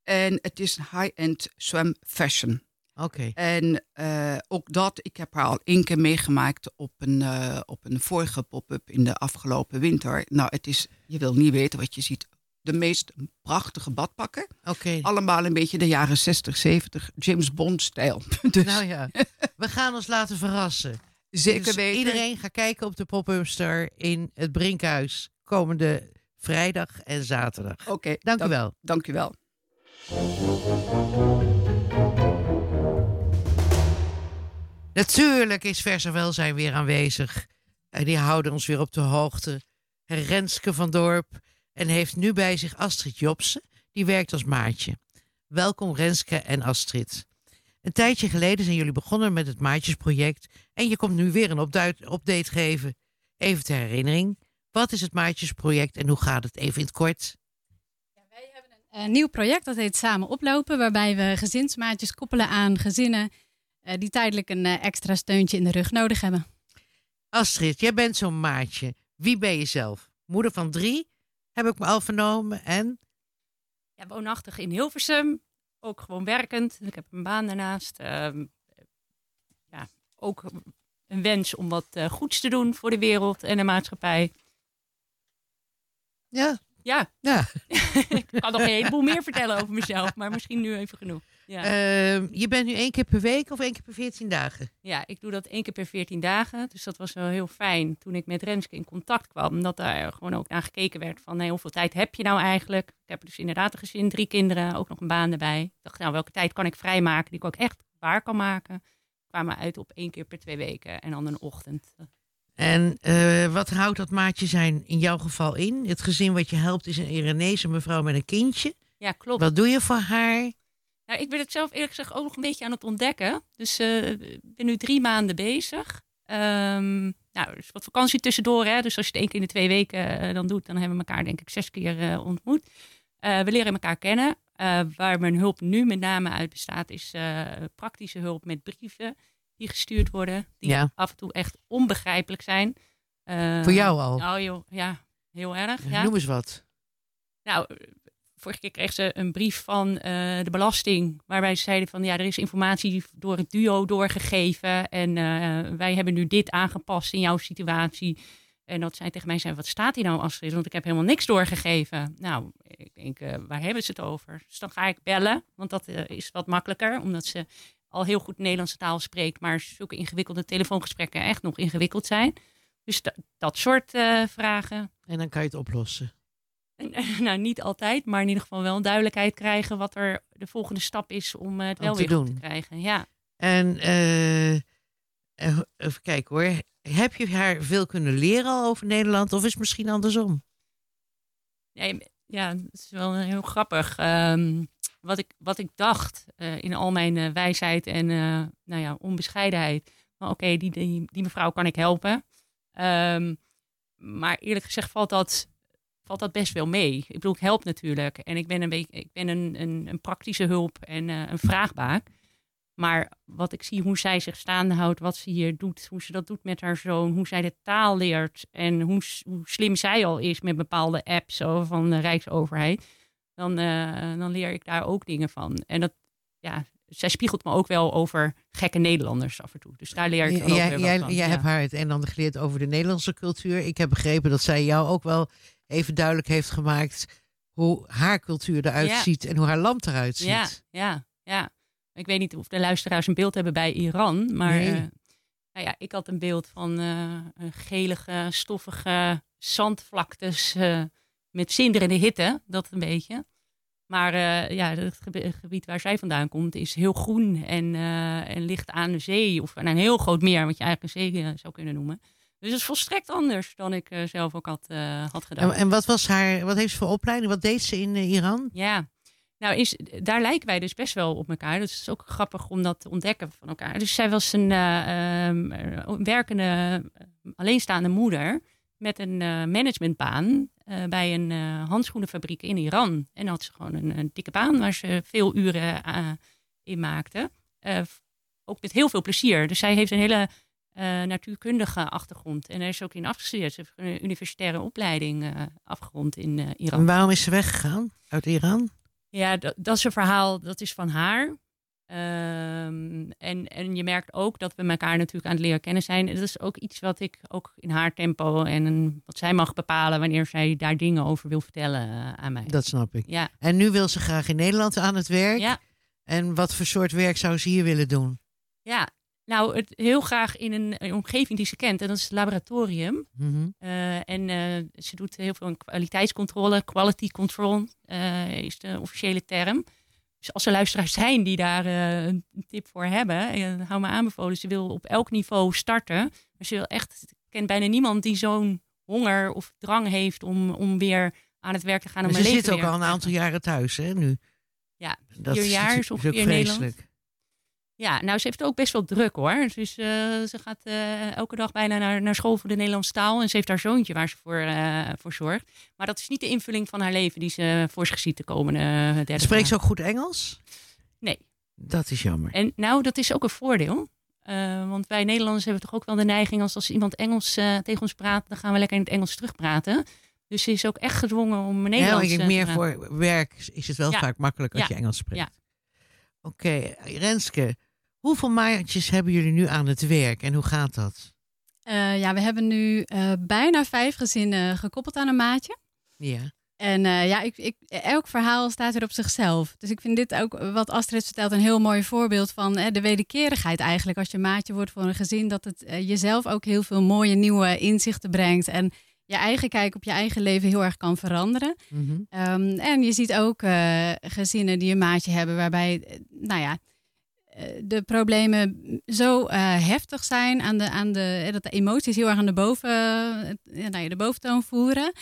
En het is high-end swim fashion. Oké. Okay. En uh, ook dat, ik heb haar al één keer meegemaakt op een, uh, op een vorige pop-up in de afgelopen winter. Nou, het is, je wil niet weten wat je ziet. De meest prachtige badpakken. Oké. Okay. Allemaal een beetje de jaren 60, 70, James Bond-stijl. Dus. Nou ja, we gaan ons laten verrassen. Zeker dus weten. Iedereen gaat kijken op de pop-up store in het Brinkhuis komende vrijdag en zaterdag. Oké. Okay, dank u wel. Dank u wel. Natuurlijk is Verse Welzijn weer aanwezig. En die houden ons weer op de hoogte. Renske van Dorp. En heeft nu bij zich Astrid Jobsen. Die werkt als maatje. Welkom Renske en Astrid. Een tijdje geleden zijn jullie begonnen met het Maatjesproject. En je komt nu weer een update geven. Even ter herinnering. Wat is het Maatjesproject en hoe gaat het even in het kort? Wij hebben een, een nieuw project dat heet Samen Oplopen. Waarbij we gezinsmaatjes koppelen aan gezinnen die tijdelijk een uh, extra steuntje in de rug nodig hebben. Astrid, jij bent zo'n maatje. Wie ben je zelf? Moeder van drie, heb ik me al vernomen. En? Ja, woonachtig in Hilversum. Ook gewoon werkend. Ik heb een baan daarnaast. Uh, ja, ook een wens om wat uh, goeds te doen voor de wereld en de maatschappij. Ja. Ja. ja. ik kan nog een heleboel meer vertellen over mezelf, maar misschien nu even genoeg. Ja. Uh, je bent nu één keer per week of één keer per veertien dagen? Ja, ik doe dat één keer per veertien dagen. Dus dat was wel heel fijn toen ik met Renske in contact kwam. Dat daar gewoon ook naar gekeken werd van hey, hoeveel tijd heb je nou eigenlijk? Ik heb dus inderdaad een gezin, drie kinderen, ook nog een baan erbij. Ik dacht, nou welke tijd kan ik vrijmaken die ik ook echt waar kan maken? Kwamen uit op één keer per twee weken en dan een ochtend. En uh, wat houdt dat maatje zijn in jouw geval in? Het gezin wat je helpt is een Iranese mevrouw met een kindje. Ja, klopt. Wat doe je voor haar? Nou, ik ben het zelf eerlijk gezegd ook nog een beetje aan het ontdekken. Dus uh, ik ben nu drie maanden bezig. Um, nou, dus wat vakantie tussendoor. Hè? Dus als je het één keer in de twee weken uh, dan doet, dan hebben we elkaar denk ik zes keer uh, ontmoet. we leren elkaar kennen. waar mijn hulp nu met name uit bestaat, is praktische hulp met brieven die gestuurd worden. Die ja. af en toe echt onbegrijpelijk zijn. voor jou al? Oh joh, ja, heel erg. Ja. Noem eens wat. Nou, vorige keer kreeg ze een brief van uh, de belasting. Waarbij ze zeiden van ja, er is informatie door het duo doorgegeven. En uh, wij hebben nu dit aangepast in jouw situatie. En dat zij tegen mij zei, wat staat hier nou Astrid? Want ik heb helemaal niks doorgegeven. Nou, ik denk, eh, waar hebben ze het over? Dus dan ga ik bellen, want dat eh, is wat makkelijker. Omdat ze al heel goed Nederlandse taal spreekt. Maar zulke ingewikkelde telefoongesprekken echt nog ingewikkeld zijn. Dus da- dat soort eh, vragen. En dan kan je het oplossen. Nou, niet altijd, maar in ieder geval wel duidelijkheid krijgen... wat er de volgende stap is om eh, het Om wel te weer te krijgen. Ja. En eh, even kijken hoor. Heb je haar veel kunnen leren al over Nederland? Of is het misschien andersom? Nee, ja, het is wel heel grappig. Ehm, wat, ik, wat ik dacht in al mijn wijsheid en nou ja, onbescheidenheid. Oké, die, die, die mevrouw kan ik helpen. Ehm, maar eerlijk gezegd valt dat, valt dat best wel mee. Ik bedoel, ik help natuurlijk. En ik ben een, beetje, ik ben een, een, een praktische hulp en eh, een vraagbaak. Maar wat ik zie, hoe zij zich staande houdt, wat ze hier doet, hoe ze dat doet met haar zoon, hoe zij de taal leert en hoe, hoe slim zij al is met bepaalde apps van de Rijksoverheid, dan, eh, dan leer ik daar ook dingen van. En dat, ja, zij spiegelt me ook wel over gekke Nederlanders af en toe. Dus daar leer ik ook jij weer wat jij, van. jij ja. hebt haar het een en ander geleerd over de Nederlandse cultuur. Ik heb begrepen dat zij jou ook wel even duidelijk heeft gemaakt hoe haar cultuur eruit Ja. ziet en hoe haar land eruit ziet. Ja, ja, ja. Ik weet niet of de luisteraars een beeld hebben bij Iran, maar Nee. eh, nou ja, ik had een beeld van eh, een gelige, stoffige zandvlaktes eh, met zinderende hitte, dat een beetje. Maar ja, het gebied waar zij vandaan komt is heel groen en, en ligt aan de zee of aan een heel groot meer, wat je eigenlijk een zee zou kunnen noemen. Dus het is volstrekt anders dan ik eh, zelf ook had, eh, had gedaan. En, en wat was haar, wat heeft ze voor opleiding? Wat deed ze in eh, Iran? Ja, nou is, daar lijken wij dus best wel op elkaar. Dus het is ook grappig om dat te ontdekken van elkaar. Dus zij was een eh, ehm, eh, werkende, alleenstaande moeder met een managementbaan bij een handschoenenfabriek in Iran. En had ze gewoon een, een dikke baan waar ze veel uren in maakte. Ook met heel veel plezier. Dus zij heeft een hele natuurkundige achtergrond. En daar is ook in afgestudeerd. Ze heeft een universitaire opleiding eh, afgerond in eh, Iran. En waarom is ze weggegaan uit Iran? Ja, dat, is een verhaal, dat is van haar. Ehm, en, en je merkt ook dat we elkaar natuurlijk aan het leren kennen zijn. En dat is ook iets wat ik ook in haar tempo en wat zij mag bepalen wanneer zij daar dingen over wil vertellen eh, aan mij. Dat snap ik. Ja, En nu wil ze graag in Nederland aan het werk. ja, En wat voor soort werk zou ze hier willen doen? ja. Nou, het, heel graag in een, een omgeving die ze kent. En dat is het laboratorium. Mhm. Eh, en eh, ze doet heel veel kwaliteitscontrole. Quality control eh, is de officiële term. Dus als er luisteraars zijn die daar een tip voor hebben, hou me aanbevolen. Ze wil op elk niveau starten. Maar ze wil echt, ik ken bijna niemand die zo'n honger of drang heeft om, om weer aan het werk te gaan. Om ze zit ook al een aantal jaren thuis, hè, nu. Ja, dat vier jaar is ongeveer in Nederland. Ja, nou, ze heeft ook best wel druk hoor. Dus ze gaat eh, elke dag bijna naar, naar school voor de Nederlandse taal. En ze heeft haar zoontje waar ze voor, eh, voor zorgt. Maar dat is niet de invulling van haar leven die ze voor zich ziet de komende Spreekt ze jaar. ook goed Engels? Nee. Dat is jammer. En nou, dat is ook een voordeel. Want wij Nederlanders hebben toch ook wel de neiging... als, als iemand Engels tegen ons praat... dan gaan we lekker in het Engels terugpraten. Dus ze is ook echt gedwongen om Ja, Nederlands maar ik denk meer voor werk is het wel Ja. vaak makkelijk als Ja. je Engels spreekt. Ja. Oké, Renske, hoeveel maatjes hebben jullie nu aan het werk en hoe gaat dat? Eh, ja, we hebben nu eh, bijna vijf gezinnen gekoppeld aan een maatje. Ja. En eh, ja, ik, ik, elk verhaal staat weer op zichzelf. Dus ik vind dit ook, wat Astrid vertelt, een heel mooi voorbeeld van eh, de wederkerigheid eigenlijk. Als je maatje wordt voor een gezin, dat het jezelf ook heel veel mooie nieuwe inzichten brengt. En je eigen kijk op je eigen leven heel erg kan veranderen. Mhm. Ehm, en je ziet ook gezinnen die een maatje hebben waarbij, nou ja, de problemen zo eh, heftig zijn aan de, aan de, eh, dat de emoties heel erg aan de, boven, eh, nou ja, de boventoon voeren.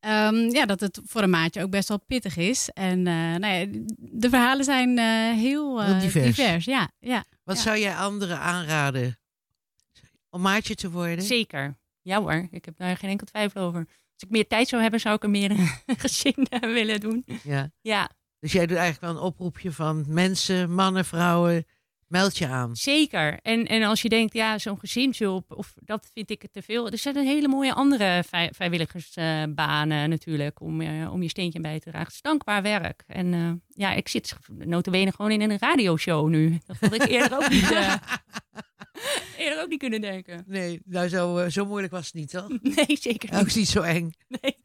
Ehm, ja, dat het voor een maatje ook best wel pittig is. En eh, nou ja, de verhalen zijn eh, heel, Heel eh, divers. Ja, ja. Wat Ja. zou jij anderen aanraden om maatje te worden? Zeker. Ja hoor, ik heb daar geen enkel twijfel over. Als ik meer tijd zou hebben, zou ik er meer een gezin eh, willen doen. Ja. Ja, Dus jij doet eigenlijk wel een oproepje van mensen, mannen, vrouwen, meld je aan. Zeker. En, en als je denkt, ja, zo'n gezinshulp, of dat vind ik te veel. Er zijn hele mooie andere vrij- vrijwilligersbanen natuurlijk, om, eh, om je steentje bij te dragen. Het is dankbaar werk. En eh, ja, ik zit notabene gewoon in een radioshow nu. Dat had ik eerder ook niet, eh, eerder ook niet kunnen denken. Nee, nou zo, eh, zo moeilijk was het niet, toch? Nee, zeker Ook niet. niet zo eng. Nee.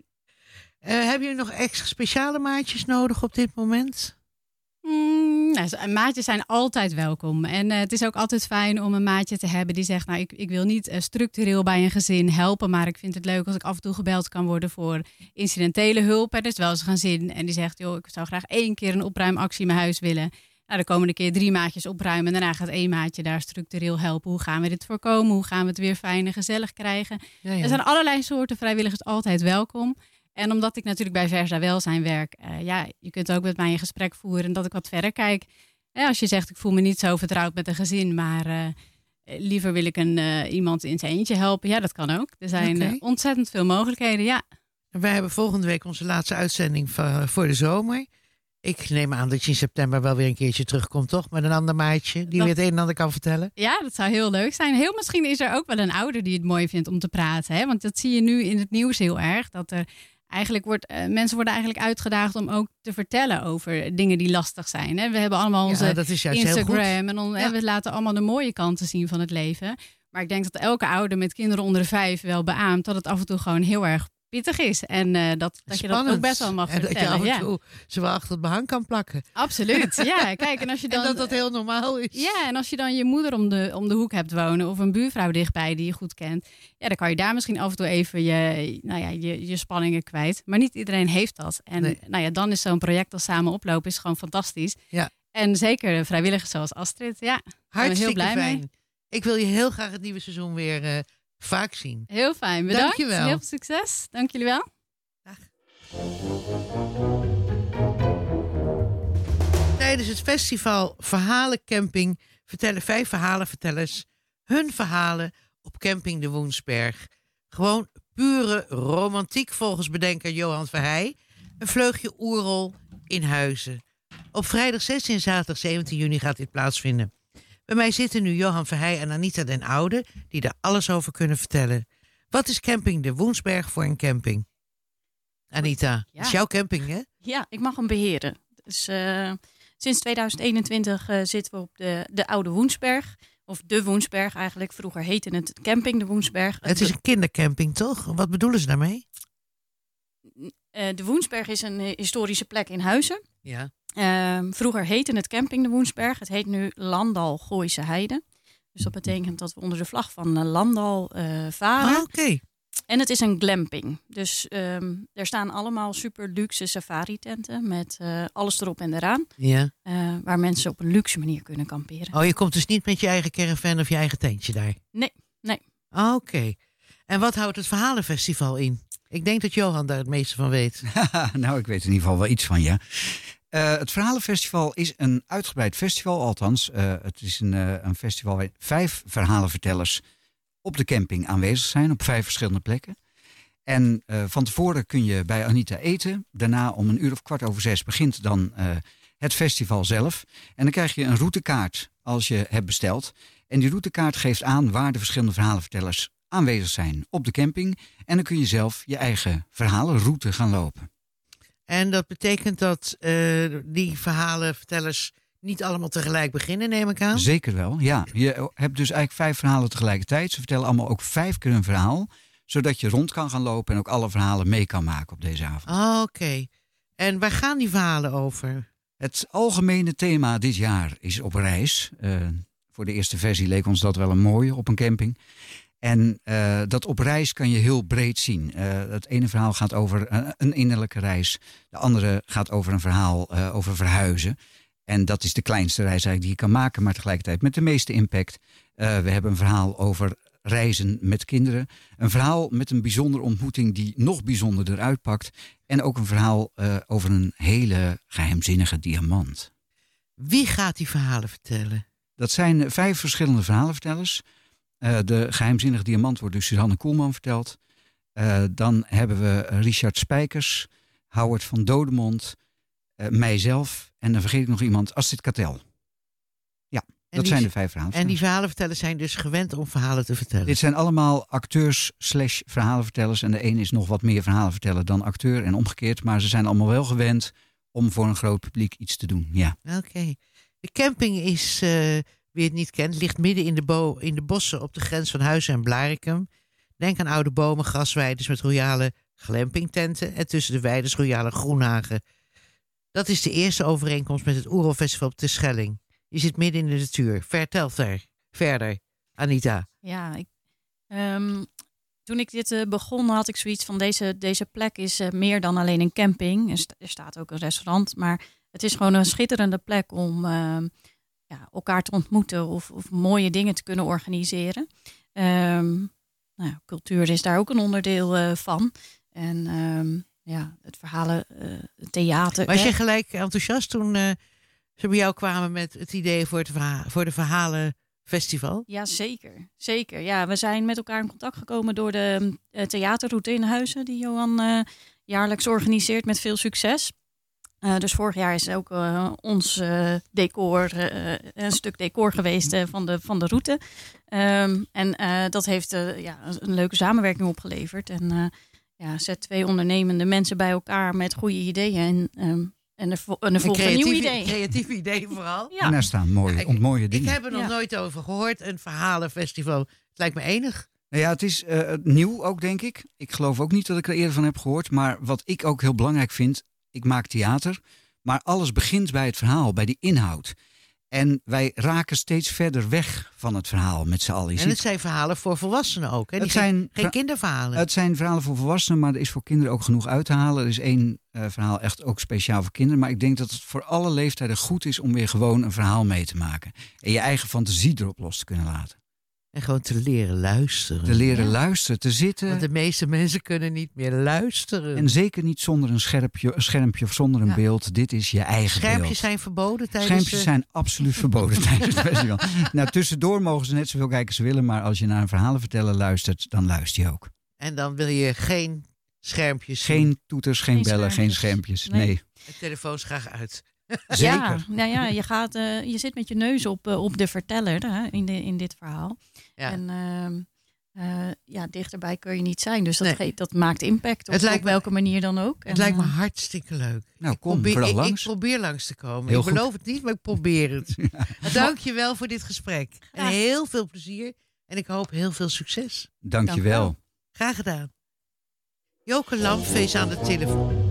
Eh, heb je nog extra speciale maatjes nodig op dit moment? Mm, nou, zo- maatjes zijn altijd welkom. En eh, het is ook altijd fijn om een maatje te hebben die zegt: Nou, ik, ik wil niet eh, structureel bij een gezin helpen, maar ik vind het leuk als ik af en toe gebeld kan worden voor incidentele hulp. Er is wel eens een gezin en die zegt: Joh, ik zou graag één keer een opruimactie in mijn huis willen. Nou, de komende keer drie maatjes opruimen en daarna gaat één maatje daar structureel helpen. Hoe gaan we dit voorkomen? Hoe gaan we het weer fijn en gezellig krijgen? Ja, ja. Er zijn allerlei soorten vrijwilligers altijd welkom. En omdat ik natuurlijk bij Versa Welzijn werk, eh, ja, je kunt ook met mij een gesprek voeren en dat ik wat verder kijk. Eh, als je zegt, ik voel me niet zo vertrouwd met een gezin, maar eh, liever wil ik een, iemand in zijn eentje helpen. Ja, dat kan ook. Er zijn ontzettend veel mogelijkheden, ja. Wij hebben volgende week onze laatste uitzending voor de zomer. Ik neem aan dat je in september wel weer een keertje terugkomt, toch? Met een ander maatje die Dat- weer het een en ander kan vertellen. Ja, dat zou heel leuk zijn. Heel misschien is er ook wel een ouder die het mooi vindt om te praten. Hè? Want dat zie je nu in het nieuws heel erg. Dat er eigenlijk wordt, eh, mensen worden eigenlijk uitgedaagd om ook te vertellen over dingen die lastig zijn. Hè? We hebben allemaal onze ja, dat is. Instagram en on- Ja. hè, we laten allemaal de mooie kanten zien van het leven. Maar ik denk dat elke ouder met kinderen onder de vijf wel beaamt dat het af en toe gewoon heel erg pittig is. En eh, dat, dat je dat ook best wel mag En dat je af en Ja, toe ze wel achter het behang kan plakken. absoluut. Ja, kijk, en als je dan. en dat dat heel normaal is. Ja, en als je dan je moeder om de, om de hoek hebt wonen of een buurvrouw dichtbij die je goed kent, ja, dan kan je daar misschien af en toe even je, nou ja, je, je spanningen kwijt. Maar niet iedereen heeft dat. En Nee. nou ja, dan is zo'n project als Samen Oplopen is gewoon fantastisch. Ja. En zeker vrijwilligers zoals Astrid, ja, Hartstikke heel blij mee. fijn. Ik wil je heel graag het nieuwe seizoen weer eh, vaak zien. heel fijn. Bedankt. Dankjewel. Heel veel succes. Dank jullie wel. Tijdens het festival Verhalencamping vertellen vijf verhalenvertellers hun verhalen op camping de Woensberg. Gewoon pure romantiek volgens bedenker Johan Verheij. Een vleugje oerol in Huizen. Op vrijdag 16 en zaterdag 17 juni gaat dit plaatsvinden. Bij mij zitten nu Johan Verheij en Anita den Oude, die er alles over kunnen vertellen. Wat is camping de Woensberg voor een camping? Anita, het is jouw camping, hè? Ja, ik mag hem beheren. Dus eh, sinds 2021 eh, zitten we op de, de Oude Woensberg. Of de Woensberg eigenlijk. Vroeger heette het Camping de Woensberg. Het is een kindercamping, toch? Wat bedoelen ze daarmee? Eh, de Woensberg is een historische plek in Huizen. Ja. Ehm, vroeger heette het Camping de Woensberg. Het heet nu Landal Gooise Heide. Dus dat betekent dat we onder de vlag van eh, Landal eh, varen. Ah, Oké. En het is een glamping. Dus ehm, er staan allemaal super luxe safari tenten met alles erop en eraan. Ja. waar mensen op een luxe manier kunnen kamperen. Oh, je komt dus niet met je eigen caravan of je eigen tentje daar? Nee, nee. Ah, Oké. En wat houdt het Verhalenfestival in? Ik denk dat Johan daar het meeste van weet. nou, ik weet in ieder geval wel iets van, ja. Eh, het Verhalenfestival is een uitgebreid festival, althans. eh, het is een, eh, een festival waar vijf verhalenvertellers op de camping aanwezig zijn, op vijf verschillende plekken. En van tevoren kun je bij Anita eten. Daarna om een uur of kwart over zes begint dan het festival zelf. En dan krijg je een routekaart als je hebt besteld. En die routekaart geeft aan waar de verschillende verhalenvertellers aanwezig zijn op de camping. En dan kun je zelf je eigen verhalenroute gaan lopen. En dat betekent dat eh, die verhalenvertellers niet allemaal tegelijk beginnen, neem ik aan? Zeker wel, ja. Je hebt dus eigenlijk vijf verhalen tegelijkertijd. Ze vertellen allemaal ook vijf keer een verhaal. Zodat je rond kan gaan lopen en ook alle verhalen mee kan maken op deze avond. Ah, Oké. En waar gaan die verhalen over? Het algemene thema dit jaar is op reis. Eh, voor de eerste versie leek ons dat wel een mooie op een camping. En eh, dat op reis kan je heel breed zien. Eh, het ene verhaal gaat over een, een innerlijke reis. De andere gaat over een verhaal eh, over verhuizen. En dat is de kleinste reis eigenlijk die je kan maken, maar tegelijkertijd met de meeste impact. Eh, we hebben een verhaal over reizen met kinderen. Een verhaal met een bijzondere ontmoeting die nog bijzonderder uitpakt. En ook een verhaal eh, over een hele geheimzinnige diamant. Wie gaat die verhalen vertellen? Dat zijn vijf verschillende verhalenvertellers. Eh, de geheimzinnige diamant wordt dus Suzanne Koelman verteld. Eh, dan hebben we Richard Spijkers, Howard van Dodemond, eh, mijzelf en dan vergeet ik nog iemand, Astrid Katel. Ja, En dat die- zijn de vijf verhalen. En die verhalenvertellers zijn dus gewend om verhalen te vertellen. Dit zijn allemaal acteurs slash verhalenvertellers. En de een is nog wat meer verhalen vertellen dan acteur en omgekeerd. Maar ze zijn allemaal wel gewend om voor een groot publiek iets te doen. Ja. Oké. De camping is wie het niet kent, ligt midden in de, in de bossen op de grens van Huizen en Blarikum. Denk aan oude bomen, grasweiden met royale glampingtenten en tussen de weides royale groenhagen. Dat is de eerste overeenkomst met het Oerolfestival op de Schelling. Je zit midden in de natuur. Vertel ver, verder, Anita. Ja, ik, ehm, toen ik dit eh, begon had ik zoiets van deze, deze plek is eh, meer dan alleen een camping. Er, er staat ook een restaurant, maar het is gewoon een schitterende plek om ehm, ja, elkaar te ontmoeten of, of mooie dingen te kunnen organiseren. Ehm, nou, cultuur is daar ook een onderdeel eh, van. En ehm, ja, het verhalen, eh, het theater. Was je gelijk enthousiast toen eh, ze bij jou kwamen met het idee voor, het verha- voor de verhalenfestival? Ja, zeker. Zeker. Ja, we zijn met elkaar in contact gekomen door de theaterroute in Huizen, die Johan jaarlijks organiseert met veel succes. Eh, dus vorig jaar is ook eh, ons eh, decor, eh, een stuk decor geweest van, de, van de route. Ehm, en eh, dat heeft eh, ja, een leuke samenwerking opgeleverd. En eh, ja, zet twee ondernemende mensen bij elkaar met goede ideeën. En, ehm, en er, vo- en er volgt een nieuw creatief, idee. creatief idee vooral. Ja. En daar staan mooie, ont- mooie Ik dingen. heb er nog Ja. nooit over gehoord, een verhalenfestival. Het lijkt me enig. Nou ja, het is eh, nieuw ook, denk ik. Ik geloof ook niet dat ik er eerder van heb gehoord. Maar wat ik ook heel belangrijk vind, ik maak theater. Maar alles begint bij het verhaal, bij die inhoud. En wij raken steeds verder weg van het verhaal met z'n allen. En het zijn verhalen voor volwassenen ook. Hè? Het zijn geen verha- kinderverhalen. Het zijn verhalen voor volwassenen, maar er is voor kinderen ook genoeg uit te halen. Er is één eh, verhaal echt ook speciaal voor kinderen. Maar ik denk dat het voor alle leeftijden goed is om weer gewoon een verhaal mee te maken. En je eigen fantasie erop los te kunnen laten. En gewoon te leren luisteren. Te leren Ja. luisteren, te zitten. Want de meeste mensen kunnen niet meer luisteren. En zeker niet zonder een schermpje, een schermpje of zonder een Ja. beeld. Dit is je eigen Schermpjes beeld. zijn verboden tijdens... Schermpjes zijn absoluut verboden tijdens het festival. Nou, tussendoor mogen ze net zoveel kijken als ze willen. Maar als je naar een verhalen vertellen luistert, dan luister je ook. En dan wil je geen schermpjes zien. Geen toeters, geen, Geen bellen, geen schermpjes. Nee, Nee. De telefoons graag uit. zeker. Ja, nou ja, je, gaat, eh, je zit met je neus op, eh, op de verteller hè, in, de, in dit verhaal. Ja. En ehm, eh, ja, dichterbij kun je niet zijn. Dus dat, Nee. dat maakt impact op, Het lijkt op me- welke manier dan ook. Het En, lijkt me eh, hartstikke leuk. Nou, Ik kom probeer, vooral ik, langs. ik probeer langs te komen. Heel ik goed. beloof het niet, maar ik probeer het. Dank je wel voor dit gesprek. En heel veel plezier. En ik hoop heel veel succes. Dank je wel. Graag gedaan. Joke Lamfeest aan de telefoon.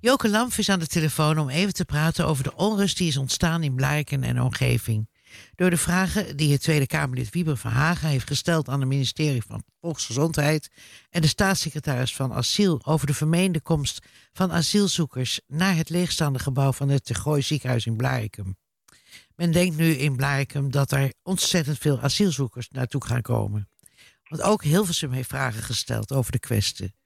Joke Lamf is aan de telefoon om even te praten over de onrust die is ontstaan in Blariken en omgeving. Door de vragen die het Tweede Kamerlid Wieber van Hagen heeft gesteld aan het ministerie van Volksgezondheid en de staatssecretaris van Asiel over de vermeende komst van asielzoekers naar het leegstaande gebouw van het Tegooi ziekenhuis in Blarikum. Men denkt nu in Blarikum dat er ontzettend veel asielzoekers naartoe gaan komen. Want ook Hilversum heeft vragen gesteld over de kwestie.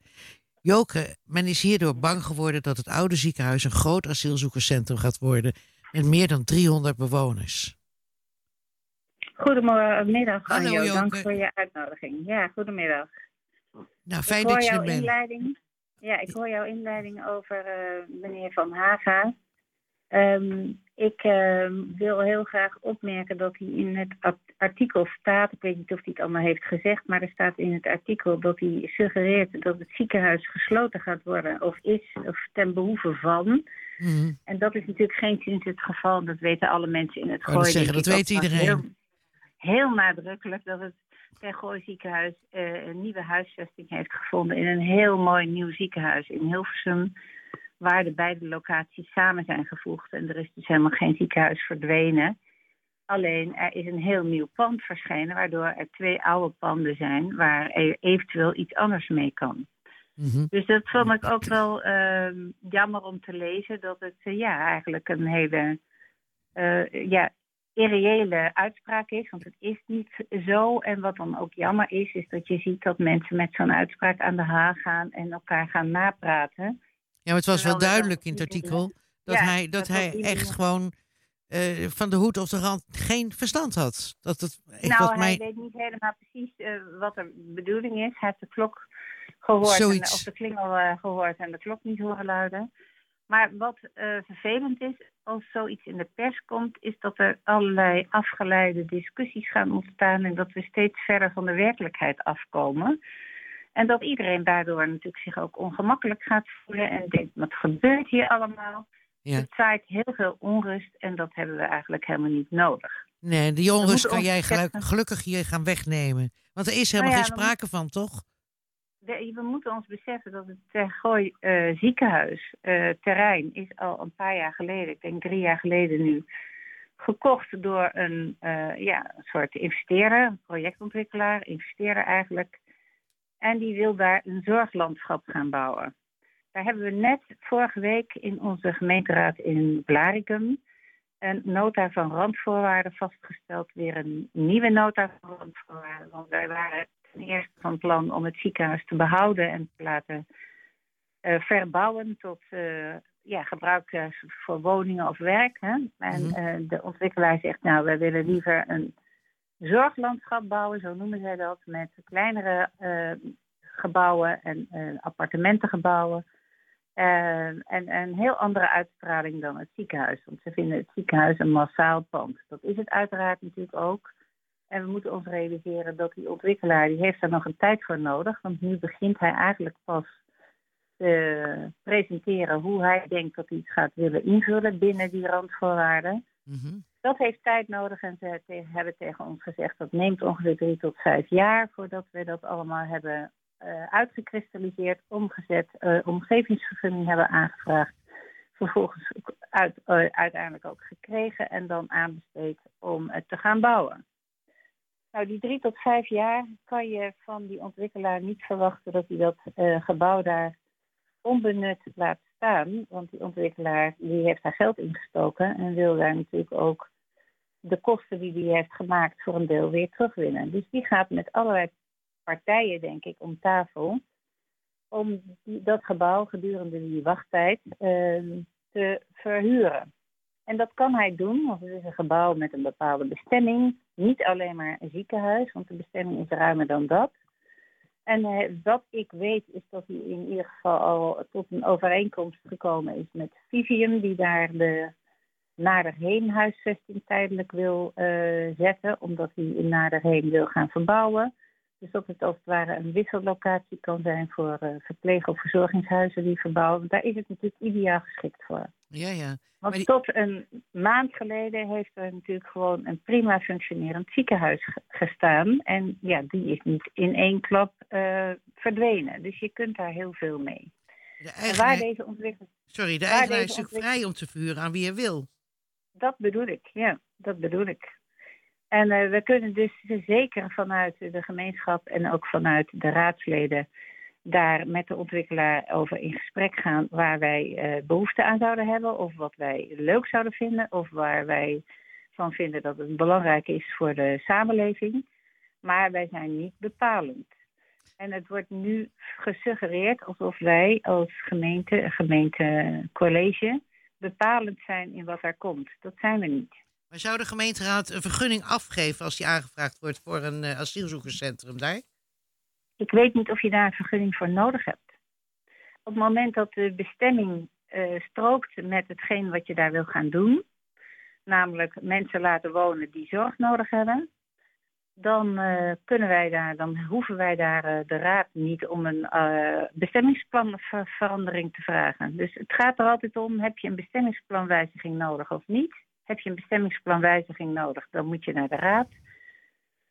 Joke, men is hierdoor bang geworden dat het oude ziekenhuis een groot asielzoekerscentrum gaat worden met meer dan 300 bewoners. Goedemiddag, Hallo, Anjo. Joke. Dank voor je uitnodiging. Ja, goedemiddag. Nou, fijn dat je er bent. inleiding. Ja, ik hoor jouw inleiding over eh, meneer Van Haga. Ehm, ik ehm, wil heel graag opmerken dat hij in het art- artikel staat, ik weet niet of hij het allemaal heeft gezegd, maar er staat in het artikel dat hij suggereert dat het ziekenhuis gesloten gaat worden of is of ten behoeve van. Mhm. En dat is natuurlijk geen sinds het geval. Dat weten alle mensen in het gooi. zeggen, denk dat ik weet ook, maar iedereen. Heel, heel nadrukkelijk dat het Ter Gooi ziekenhuis eh, een nieuwe huisvesting heeft gevonden in een heel mooi nieuw ziekenhuis in Hilversum. Waar de beide locaties samen zijn gevoegd. En er is dus helemaal geen ziekenhuis verdwenen. Alleen er is een heel nieuw pand verschenen, waardoor er twee oude panden zijn waar er eventueel iets anders mee kan. Mhm. Dus dat vond ik ook wel ehm, jammer om te lezen. Dat het eh, ja, eigenlijk een hele eh, ja, irreële uitspraak is. Want het is niet zo. En wat dan ook jammer is, is dat je ziet dat mensen met zo'n uitspraak aan de haag gaan en elkaar gaan napraten. Ja, maar het was wel duidelijk in het artikel dat Ja, hij, dat dat hij echt gewoon eh, van de hoed of de rand geen verstand had. Dat het nou, hij mij... weet niet helemaal precies eh, wat de bedoeling is. Hij heeft de klok gehoord, en, of de klingel eh, gehoord en de klok niet horen luiden. Maar wat vervelend is als zoiets in de pers komt, is dat er allerlei afgeleide discussies gaan ontstaan en dat we steeds verder van de werkelijkheid afkomen. En dat iedereen daardoor natuurlijk zich ook ongemakkelijk gaat voelen en denkt, wat gebeurt hier allemaal? Ja. Het zaait heel veel onrust en dat hebben we eigenlijk helemaal niet nodig. Nee, die onrust kan jij gelukkig hier gaan wegnemen. Want er is helemaal Nou ja, geen sprake van, toch? We, we moeten ons beseffen dat het Tergooi eh ziekenhuis eh, terrein is al een paar jaar geleden, ik denk drie jaar geleden nu, gekocht door een, eh, ja, een soort investeerder, een projectontwikkelaar, investeerder eigenlijk. En die wil daar een zorglandschap gaan bouwen. Daar hebben we net vorige week in onze gemeenteraad in Blaricum een nota van randvoorwaarden vastgesteld. Weer een nieuwe nota van randvoorwaarden. Want wij waren ten eerste van plan om het ziekenhuis te behouden en te laten eh, verbouwen tot eh, ja, gebruik voor woningen of werk. Hè? En Mhm. eh, de ontwikkelaar zegt, nou, wij willen liever een zorglandschap bouwen, zo noemen zij dat, met kleinere eh, gebouwen en eh, appartementengebouwen. En een heel andere uitstraling dan het ziekenhuis. Want ze vinden het ziekenhuis een massaal pand. Dat is het uiteraard natuurlijk ook. En we moeten ons realiseren dat die ontwikkelaar, die heeft daar nog een tijd voor nodig. Want nu begint hij eigenlijk pas te presenteren hoe hij denkt dat hij het gaat willen invullen binnen die randvoorwaarden. Mhm. Dat heeft tijd nodig en ze hebben tegen ons gezegd dat neemt ongeveer drie tot vijf jaar voordat we dat allemaal hebben eh, uitgekristalliseerd, omgezet, eh, omgevingsvergunning hebben aangevraagd. Vervolgens uit, eh, uiteindelijk ook gekregen en dan aanbesteed om het te gaan bouwen. Nou, die drie tot vijf jaar kan je van die ontwikkelaar niet verwachten dat hij dat gebouw daar onbenut laat staan. Want die ontwikkelaar die heeft daar geld in gestoken en wil daar natuurlijk ook de kosten die hij heeft gemaakt voor een deel weer terugwinnen. Dus die gaat met allerlei partijen, denk ik, om tafel om dat gebouw gedurende die wachttijd eh, te verhuren. En dat kan hij doen, want het is een gebouw met een bepaalde bestemming. Niet alleen maar een ziekenhuis, want de bestemming is ruimer dan dat. En eh, wat ik weet is dat hij in ieder geval al tot een overeenkomst gekomen is met Vivium, die daar de Naderheen huisvesting tijdelijk wil eh, zetten, omdat hij in Naderheen wil gaan verbouwen. Dus dat het als het ware een wissellocatie kan zijn voor eh, verpleeg- of verzorgingshuizen die verbouwen. Daar is het natuurlijk ideaal geschikt voor. Ja, ja. Want die- tot een maand geleden heeft er natuurlijk gewoon een prima functionerend ziekenhuis ge- gestaan. En ja, die is niet in één klap eh, verdwenen. Dus je kunt daar heel veel mee. De En waar eigenaar, deze ontwikkeling. sorry, de eigenaar is natuurlijk ontwikkeling- vrij om te verhuren aan wie hij wil. Dat bedoel ik, ja, dat bedoel ik. En eh, we kunnen dus zeker vanuit de gemeenschap en ook vanuit de raadsleden daar met de ontwikkelaar over in gesprek gaan waar wij eh, behoefte aan zouden hebben of wat wij leuk zouden vinden of waar wij van vinden dat het belangrijk is voor de samenleving. Maar wij zijn niet bepalend. En het wordt nu gesuggereerd alsof wij als gemeente, gemeentecollege, bepalend zijn in wat er komt. Dat zijn we niet. Maar zou de gemeenteraad een vergunning afgeven als die aangevraagd wordt voor een eh, asielzoekerscentrum daar? Ik weet niet of je daar een vergunning voor nodig hebt. Op het moment dat de bestemming eh, strookt met hetgeen wat je daar wil gaan doen, namelijk mensen laten wonen die zorg nodig hebben, dan eh, kunnen wij daar, dan hoeven wij daar eh, de raad niet om een eh bestemmingsplanverandering te vragen. Dus het gaat er altijd om: heb je een bestemmingsplanwijziging nodig of niet? Heb je een bestemmingsplanwijziging nodig, dan moet je naar de raad.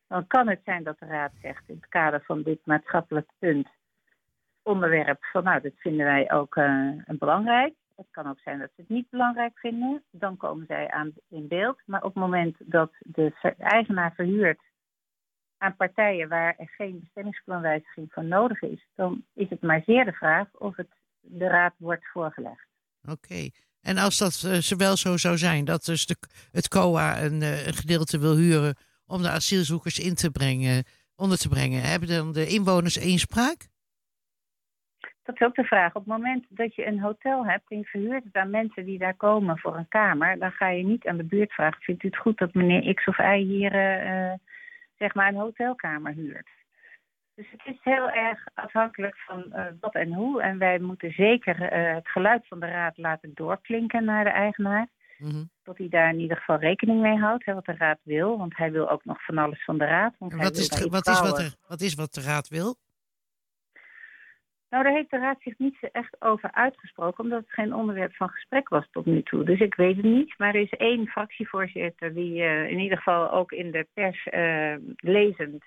Dan kan het zijn dat de raad zegt in het kader van dit maatschappelijk punt onderwerp van nou, dat vinden wij ook eh, belangrijk. Het kan ook zijn dat ze het niet belangrijk vinden. Dan komen zij aan in beeld. Maar op het moment dat de eigenaar verhuurt aan partijen waar er geen bestemmingsplanwijziging voor nodig is, dan is het maar zeer de vraag of het de raad wordt voorgelegd. Oké. En als dat eh, zo wel zo zou zijn, dat dus de, het COA een, eh, een gedeelte wil huren om de asielzoekers in te brengen, onder te brengen, hebben dan de inwoners inspraak? Dat is ook de vraag. Op het moment dat je een hotel hebt en je verhuurt het aan mensen die daar komen voor een kamer, dan ga je niet aan de buurt vragen: vindt u het goed dat meneer X of Y hier eh, zeg maar een hotelkamer huurt? Dus het is heel erg afhankelijk van eh, wat en hoe. En wij moeten zeker eh, het geluid van de raad laten doorklinken naar de eigenaar. Mhm. Dat hij daar in ieder geval rekening mee houdt, hè, wat de raad wil. Want hij wil ook nog van alles van de raad. Want En hij wil is, wat, is wat, er, wat is wat de raad wil? Nou, daar heeft de Raad zich niet echt over uitgesproken, omdat het geen onderwerp van gesprek was tot nu toe. Dus ik weet het niet. Maar er is één fractievoorzitter die uh, in ieder geval ook in de pers uh, lezend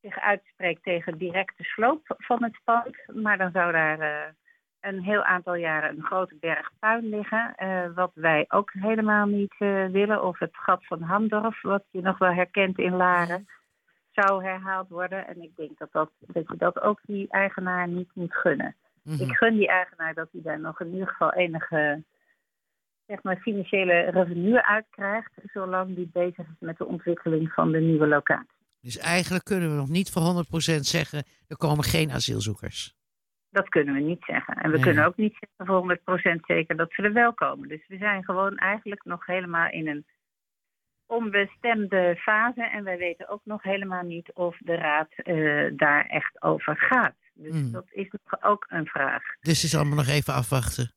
zich uitspreekt tegen directe sloop van het pand. Maar dan zou daar uh, een heel aantal jaren een grote berg puin liggen. wat wij ook helemaal niet willen. Of het gat van Hamdorf, wat je nog wel herkent in Laren zou herhaald worden. En ik denk dat, dat, dat je dat ook die eigenaar niet moet gunnen. Mhm. Ik gun die eigenaar dat hij daar nog in ieder geval enige zeg maar, financiële revenue uitkrijgt, zolang die bezig is met de ontwikkeling van de nieuwe locatie. Dus eigenlijk kunnen we nog niet voor 100% zeggen, er komen geen asielzoekers. Dat kunnen we niet zeggen. En we Nee. kunnen ook niet zeggen voor 100% zeker dat ze er wel komen. Dus we zijn gewoon eigenlijk nog helemaal in een onbestemde fase. En wij weten ook nog helemaal niet of de raad eh, daar echt over gaat. Dus Mm. dat is nog ook een vraag. Dus is allemaal nog even afwachten.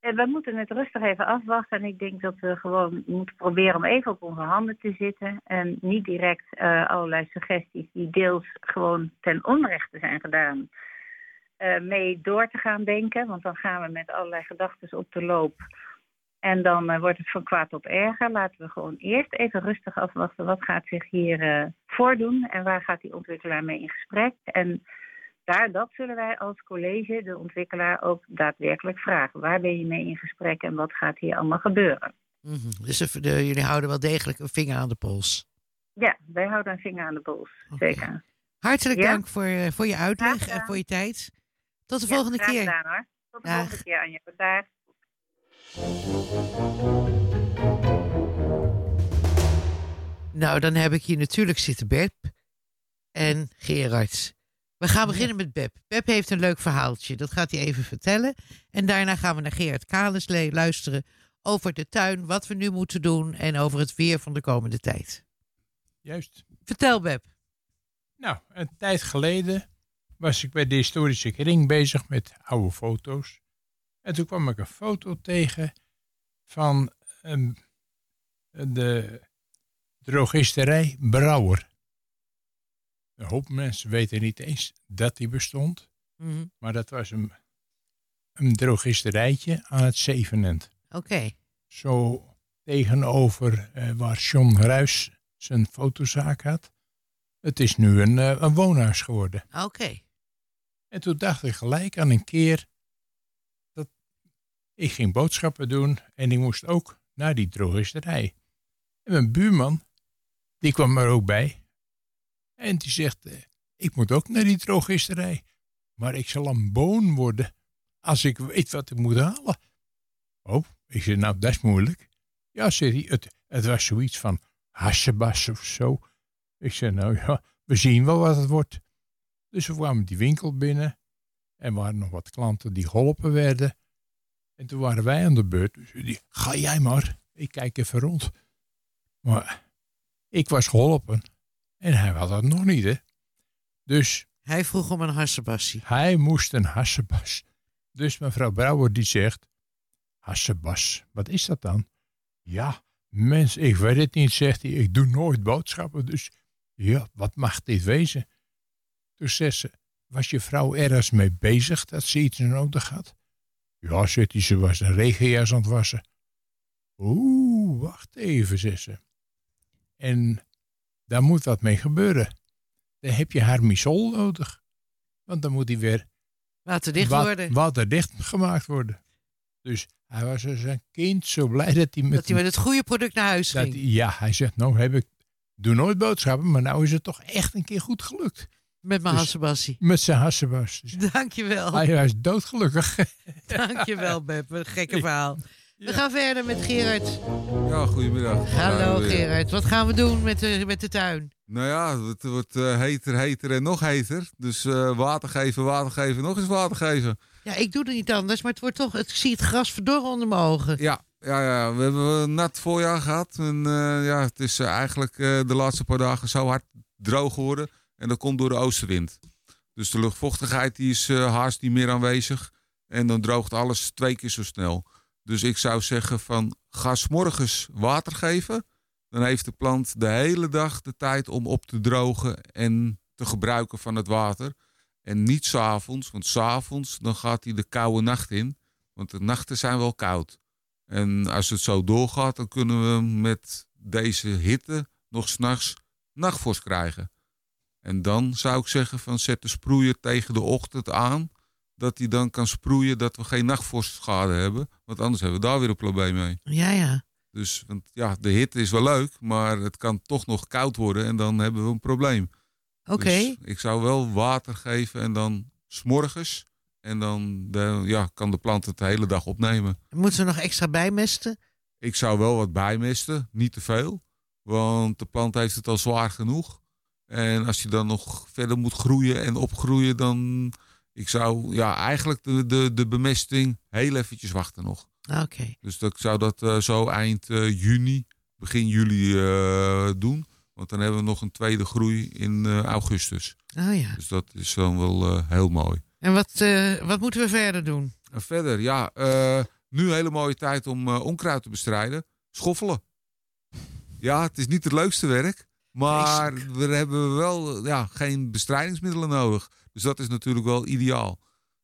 En we moeten het rustig even afwachten. En ik denk dat we gewoon moeten proberen om even op onze handen te zitten. En niet direct eh, allerlei suggesties die deels gewoon ten onrechte zijn gedaan. eh, mee door te gaan denken. Want dan gaan we met allerlei gedachten op de loop. En dan eh, wordt het van kwaad tot erger. Laten we gewoon eerst even rustig afwachten. Wat gaat zich hier eh, voordoen? En waar gaat die ontwikkelaar mee in gesprek? En daar, dat zullen wij als college, de ontwikkelaar, ook daadwerkelijk vragen. Waar ben je mee in gesprek en wat gaat hier allemaal gebeuren? Mhm. Dus de- de- jullie houden wel degelijk een vinger aan de pols. Ja, wij houden een vinger aan de pols. Zeker. Hartelijk Ja? dank voor, eh, voor je uitleg en voor je tijd. Tot de Ja, volgende keer. gedaan, hoor. Tot de Dag. volgende keer, Anja. Dag. Nou, dan heb ik hier natuurlijk zitten Beb en Gerard. We gaan beginnen met Beb. Beb heeft een leuk verhaaltje. Dat gaat hij even vertellen. En daarna gaan we naar Gerard Kales le- luisteren over de tuin, wat we nu moeten doen en over het weer van de komende tijd. Juist. Vertel Beb. Nou, een tijd geleden was ik bij de historische kring bezig met oude foto's. En toen kwam ik een foto tegen van ehm, de drogisterij Brouwer. Een hoop mensen weten niet eens dat die bestond. Mhm. Maar dat was een, een drogisterijtje aan het Zevenend. Oké. Zo tegenover eh, waar John Ruis zijn fotozaak had. Het is nu een, eh, een woonhuis geworden. Oké. En toen dacht ik gelijk aan een keer ik ging boodschappen doen en ik moest ook naar die drogisterij. En mijn buurman, die kwam er ook bij. En die zegt, eh, ik moet ook naar die drogisterij. Maar ik zal een boon worden als ik weet wat ik moet halen. Oh, ik zei, nou dat is moeilijk. Ja, zei hij, het, het was zoiets van hassebas of zo. Ik zei, nou ja, we zien wel wat het wordt. Dus we kwamen die winkel binnen. En waren nog wat klanten die geholpen werden. En toen waren wij aan de beurt. Dus die, ga jij maar. Ik kijk even rond. Maar ik was geholpen. En hij had dat nog niet, hè. Dus Hij vroeg om een hassebassie. hij moest een hassebas. Dus mevrouw Brouwer die zegt, hassebas, wat is dat dan? Ja, mens, ik weet het niet, zegt hij. Ik doe nooit boodschappen, dus ja, wat mag dit wezen? Toen zegt ze, was je vrouw ergens mee bezig dat ze iets nodig had? Ja, zegt hij, ze was een regenjas aan het wassen. Oeh, wacht even, zegt ze. En daar moet wat mee gebeuren. Dan heb je haar misol nodig. Want dan moet die weer Waterdicht wa- worden. waterdicht gemaakt worden. Dus hij was als een kind zo blij dat hij met, Dat hij met het goede product naar huis ging. hij- ja, hij zegt, nou heb ik, doe nooit boodschappen, maar nou is het toch echt een keer goed gelukt. Met mijn Dus- hassebassie. Met zijn hassebas. Dus Dankjewel. hij was doodgelukkig. Dankjewel, Beb. Wat een gekke verhaal. We gaan verder met Gerard. Ja, goedemiddag. Hallo Ja. Gerard. Wat gaan we doen met de, met de tuin? Nou ja, het wordt eh, heter, heter en nog heter. Dus eh, water geven, water geven, nog eens water geven. Ja, ik doe er niet anders, maar het wordt toch... Ik zie het gras verdorren onder mijn ogen. Ja, ja, ja, we hebben een nat voorjaar gehad. En eh, ja, het is eigenlijk eh, de laatste paar dagen zo hard droog geworden. En dat komt door de oostenwind. Dus de luchtvochtigheid die is eh, haast niet meer aanwezig. En dan droogt alles twee keer zo snel. Dus ik zou zeggen van ga 's morgens water geven. Dan heeft de plant de hele dag de tijd om op te drogen en te gebruiken van het water. En niet s'avonds, want s'avonds dan gaat hij de koude nacht in. Want de nachten zijn wel koud. En als het zo doorgaat, dan kunnen we met deze hitte nog s'nachts nachtvorst krijgen. En dan zou ik zeggen van zet de sproeier tegen de ochtend aan. Dat hij dan kan sproeien dat we geen nachtvorstschade hebben. Want anders hebben we daar weer een probleem mee. Ja, ja. Dus want ja, de hitte is wel leuk, maar het kan toch nog koud worden en dan hebben we een probleem. Oké. Dus ik zou wel water geven en dan s'morgens. En dan de, ja, kan de plant het de hele dag opnemen. Moeten we nog extra bijmesten? Ik zou wel wat bijmesten, niet te veel. Want de plant heeft het al zwaar genoeg. En als je dan nog verder moet groeien en opgroeien, dan... Ik zou ja, eigenlijk de, de, de bemesting heel eventjes wachten nog. Oké. Dus dat, ik zou dat eh, zo eind eh, juni, begin juli eh, doen. Want dan hebben we nog een tweede groei in augustus. Oh ja. Dus dat is dan wel heel mooi. En wat, wat moeten we verder doen? En verder, ja, nu een hele mooie tijd om onkruid te bestrijden. Schoffelen. Ja, het is niet het leukste werk. Maar we hebben wel ja, geen bestrijdingsmiddelen nodig. Dus dat is natuurlijk wel ideaal.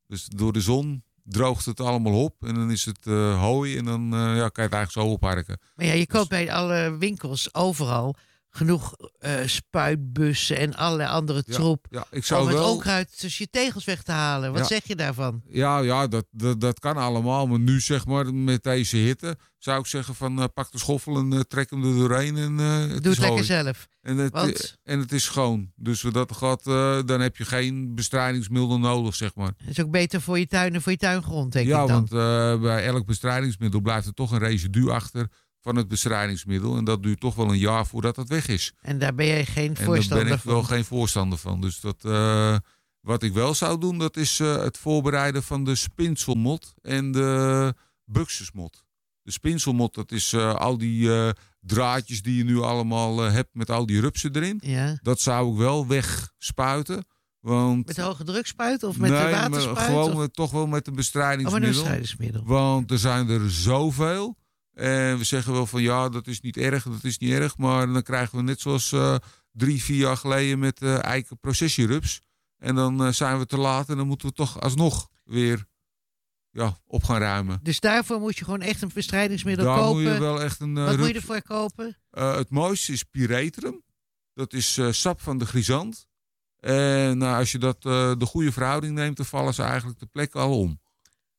Dus door de zon droogt het allemaal op. En dan is het eh, hooi. En dan eh, ja, kan je het eigenlijk zo opharken. Maar ja, je koopt bij alle winkels overal genoeg eh, spuitbussen en allerlei andere Ja, troep. ja, ik zou om het wel- onkruid tussen je tegels weg te halen. Wat Ja. zeg je daarvan? Ja, ja dat, dat, dat kan allemaal. Maar nu zeg maar met deze hitte zou ik zeggen van eh, pak de schoffel en eh, trek hem er doorheen. En, het Doe het lekker hooi. zelf. En het, Want- en het is schoon. Dus dat gaat, dan heb je geen bestrijdingsmiddel nodig, zeg maar. Dat is ook beter voor je tuin en voor je tuingrond, denk ja, ik dan. want eh, bij elk bestrijdingsmiddel blijft er toch een residu achter van het bestrijdingsmiddel. En dat duurt toch wel een jaar voordat het weg is. En daar ben jij geen En daar voorstander ben ik van. wel geen voorstander van. Dus dat, eh, wat ik wel zou doen, dat is eh, het voorbereiden van de spinselmot en de buxusmot. De spinselmot, dat is eh, al die draadjes die je nu allemaal hebt met al die rupsen erin. Ja. Dat zou ik wel wegspuiten. Want Met hoge drukspuit of met nee, de maar waterspuit? gewoon of- met- toch wel met een Oh, bestrijdingsmiddel. met een bestrijdingsmiddel. Want er zijn er zoveel. En we zeggen wel van ja, dat is niet erg, dat is niet erg. Maar dan krijgen we net zoals eh, drie, vier jaar geleden met de eiken processierups. En dan eh, zijn we te laat en dan moeten we toch alsnog weer ja, op gaan ruimen. Dus daarvoor moet je gewoon echt een bestrijdingsmiddel Daar kopen. moet je wel echt een Wat moet je ervoor kopen? Het mooiste is Pireterum. Dat is sap van de grisant. En nou, als je dat de goede verhouding neemt, dan vallen ze eigenlijk de plek al om.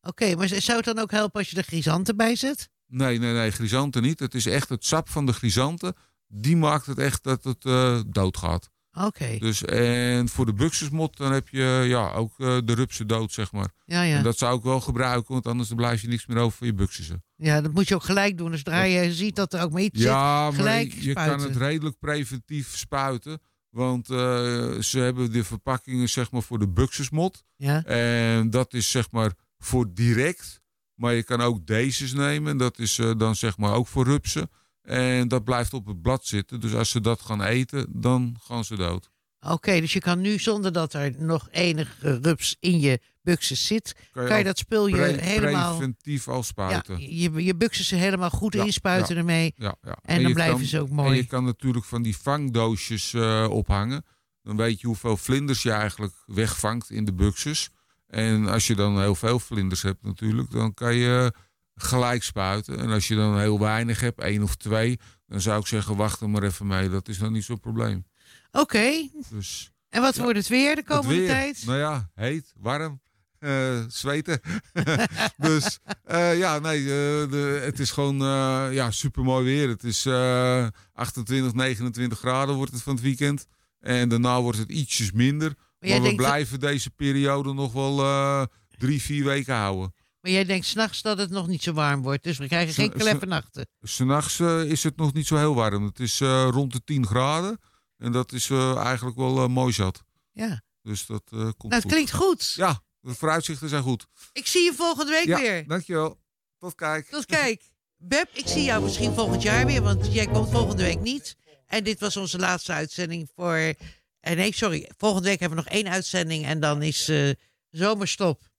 Oké, maar zou het dan ook helpen als je er grisanten bij zet? Nee, nee, nee, grisanten niet. Het is echt het sap van de grisanten. Die maakt het echt dat het eh, doodgaat. Oké. Dus, en voor de buxusmot, dan heb je ja, ook eh, de rupsen dood, zeg maar. Ja, ja. En dat zou ik wel gebruiken, want anders blijf je niks meer over van je buxussen. Ja, dat moet je ook gelijk doen. Dus zodra je ziet dat er ook mee iets Ja, zit, maar gelijk je kan het redelijk preventief spuiten. Want eh, ze hebben de verpakkingen zeg maar voor de buxusmot. Ja. En dat is zeg maar voor direct. Maar je kan ook deze nemen. En dat is eh, dan zeg maar ook voor rupsen. En dat blijft op het blad zitten. Dus als ze dat gaan eten, dan gaan ze dood. Oké, dus je kan nu zonder dat er nog enig rups in je buxus zit, kan je, dat spul je pre- helemaal... Preventief al Ja, spuiten. je, je buxus er helemaal goed Ja, inspuiten ja, ermee. Ja, ja. En, dan blijven kan- ze ook En mooi. je kan natuurlijk van die vangdoosjes eh, ophangen. Dan weet je hoeveel vlinders je eigenlijk wegvangt in de buxus. En als je dan heel veel vlinders hebt natuurlijk, dan kan je gelijk spuiten. En als je dan heel weinig hebt, één of twee, dan zou ik zeggen, wacht er maar even mee. Dat is dan niet zo'n probleem. Oké, Dus, en wat wordt het weer de komende weer, tijd? Nou ja, heet, warm. eh, zweten. dus eh, ja, nee, eh, de, het is gewoon ja, super mooi weer. Het is eh 28, 29 graden wordt het van het weekend. En daarna wordt het ietsjes minder. Maar, we denkt blijven deze periode nog wel eh, drie, vier weken houden. Maar jij denkt s'nachts dat het nog niet zo warm wordt, dus we krijgen geen kleppe nachten. S'nachts eh, is het nog niet zo heel warm. Het is eh, rond de 10 graden. En dat is eigenlijk wel mooi zat. Ja. Dus dat komt Nou, het klinkt goed. Ja, de vooruitzichten zijn goed. Ik zie je volgende week ja, weer. dankjewel. Tot kijk. Tot kijk. Beb, ik zie jou misschien volgend jaar weer, want jij komt volgende week niet. En dit was onze laatste uitzending voor... eh, nee, sorry. Volgende week hebben we nog één uitzending en dan is eh, zomerstop.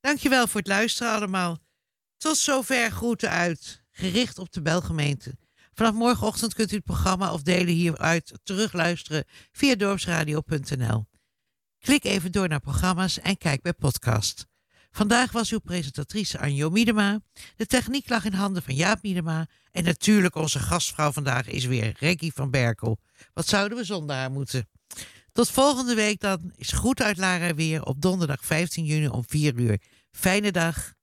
Dankjewel voor het luisteren allemaal. Tot zover groeten uit, gericht op de Belgemeente. Vanaf morgenochtend kunt u het programma of delen hieruit terugluisteren via dorpsradio.nl. Klik even door naar programma's en kijk bij podcast. Vandaag was uw presentatrice Anjo Miedema. De techniek lag in handen van Jaap Miedema. En natuurlijk onze gastvrouw vandaag is weer Reggie van Berkel. Wat zouden we zonder haar moeten? Tot volgende week dan is Goed uit Lara weer op donderdag 15 juni om 4 uur. Fijne dag.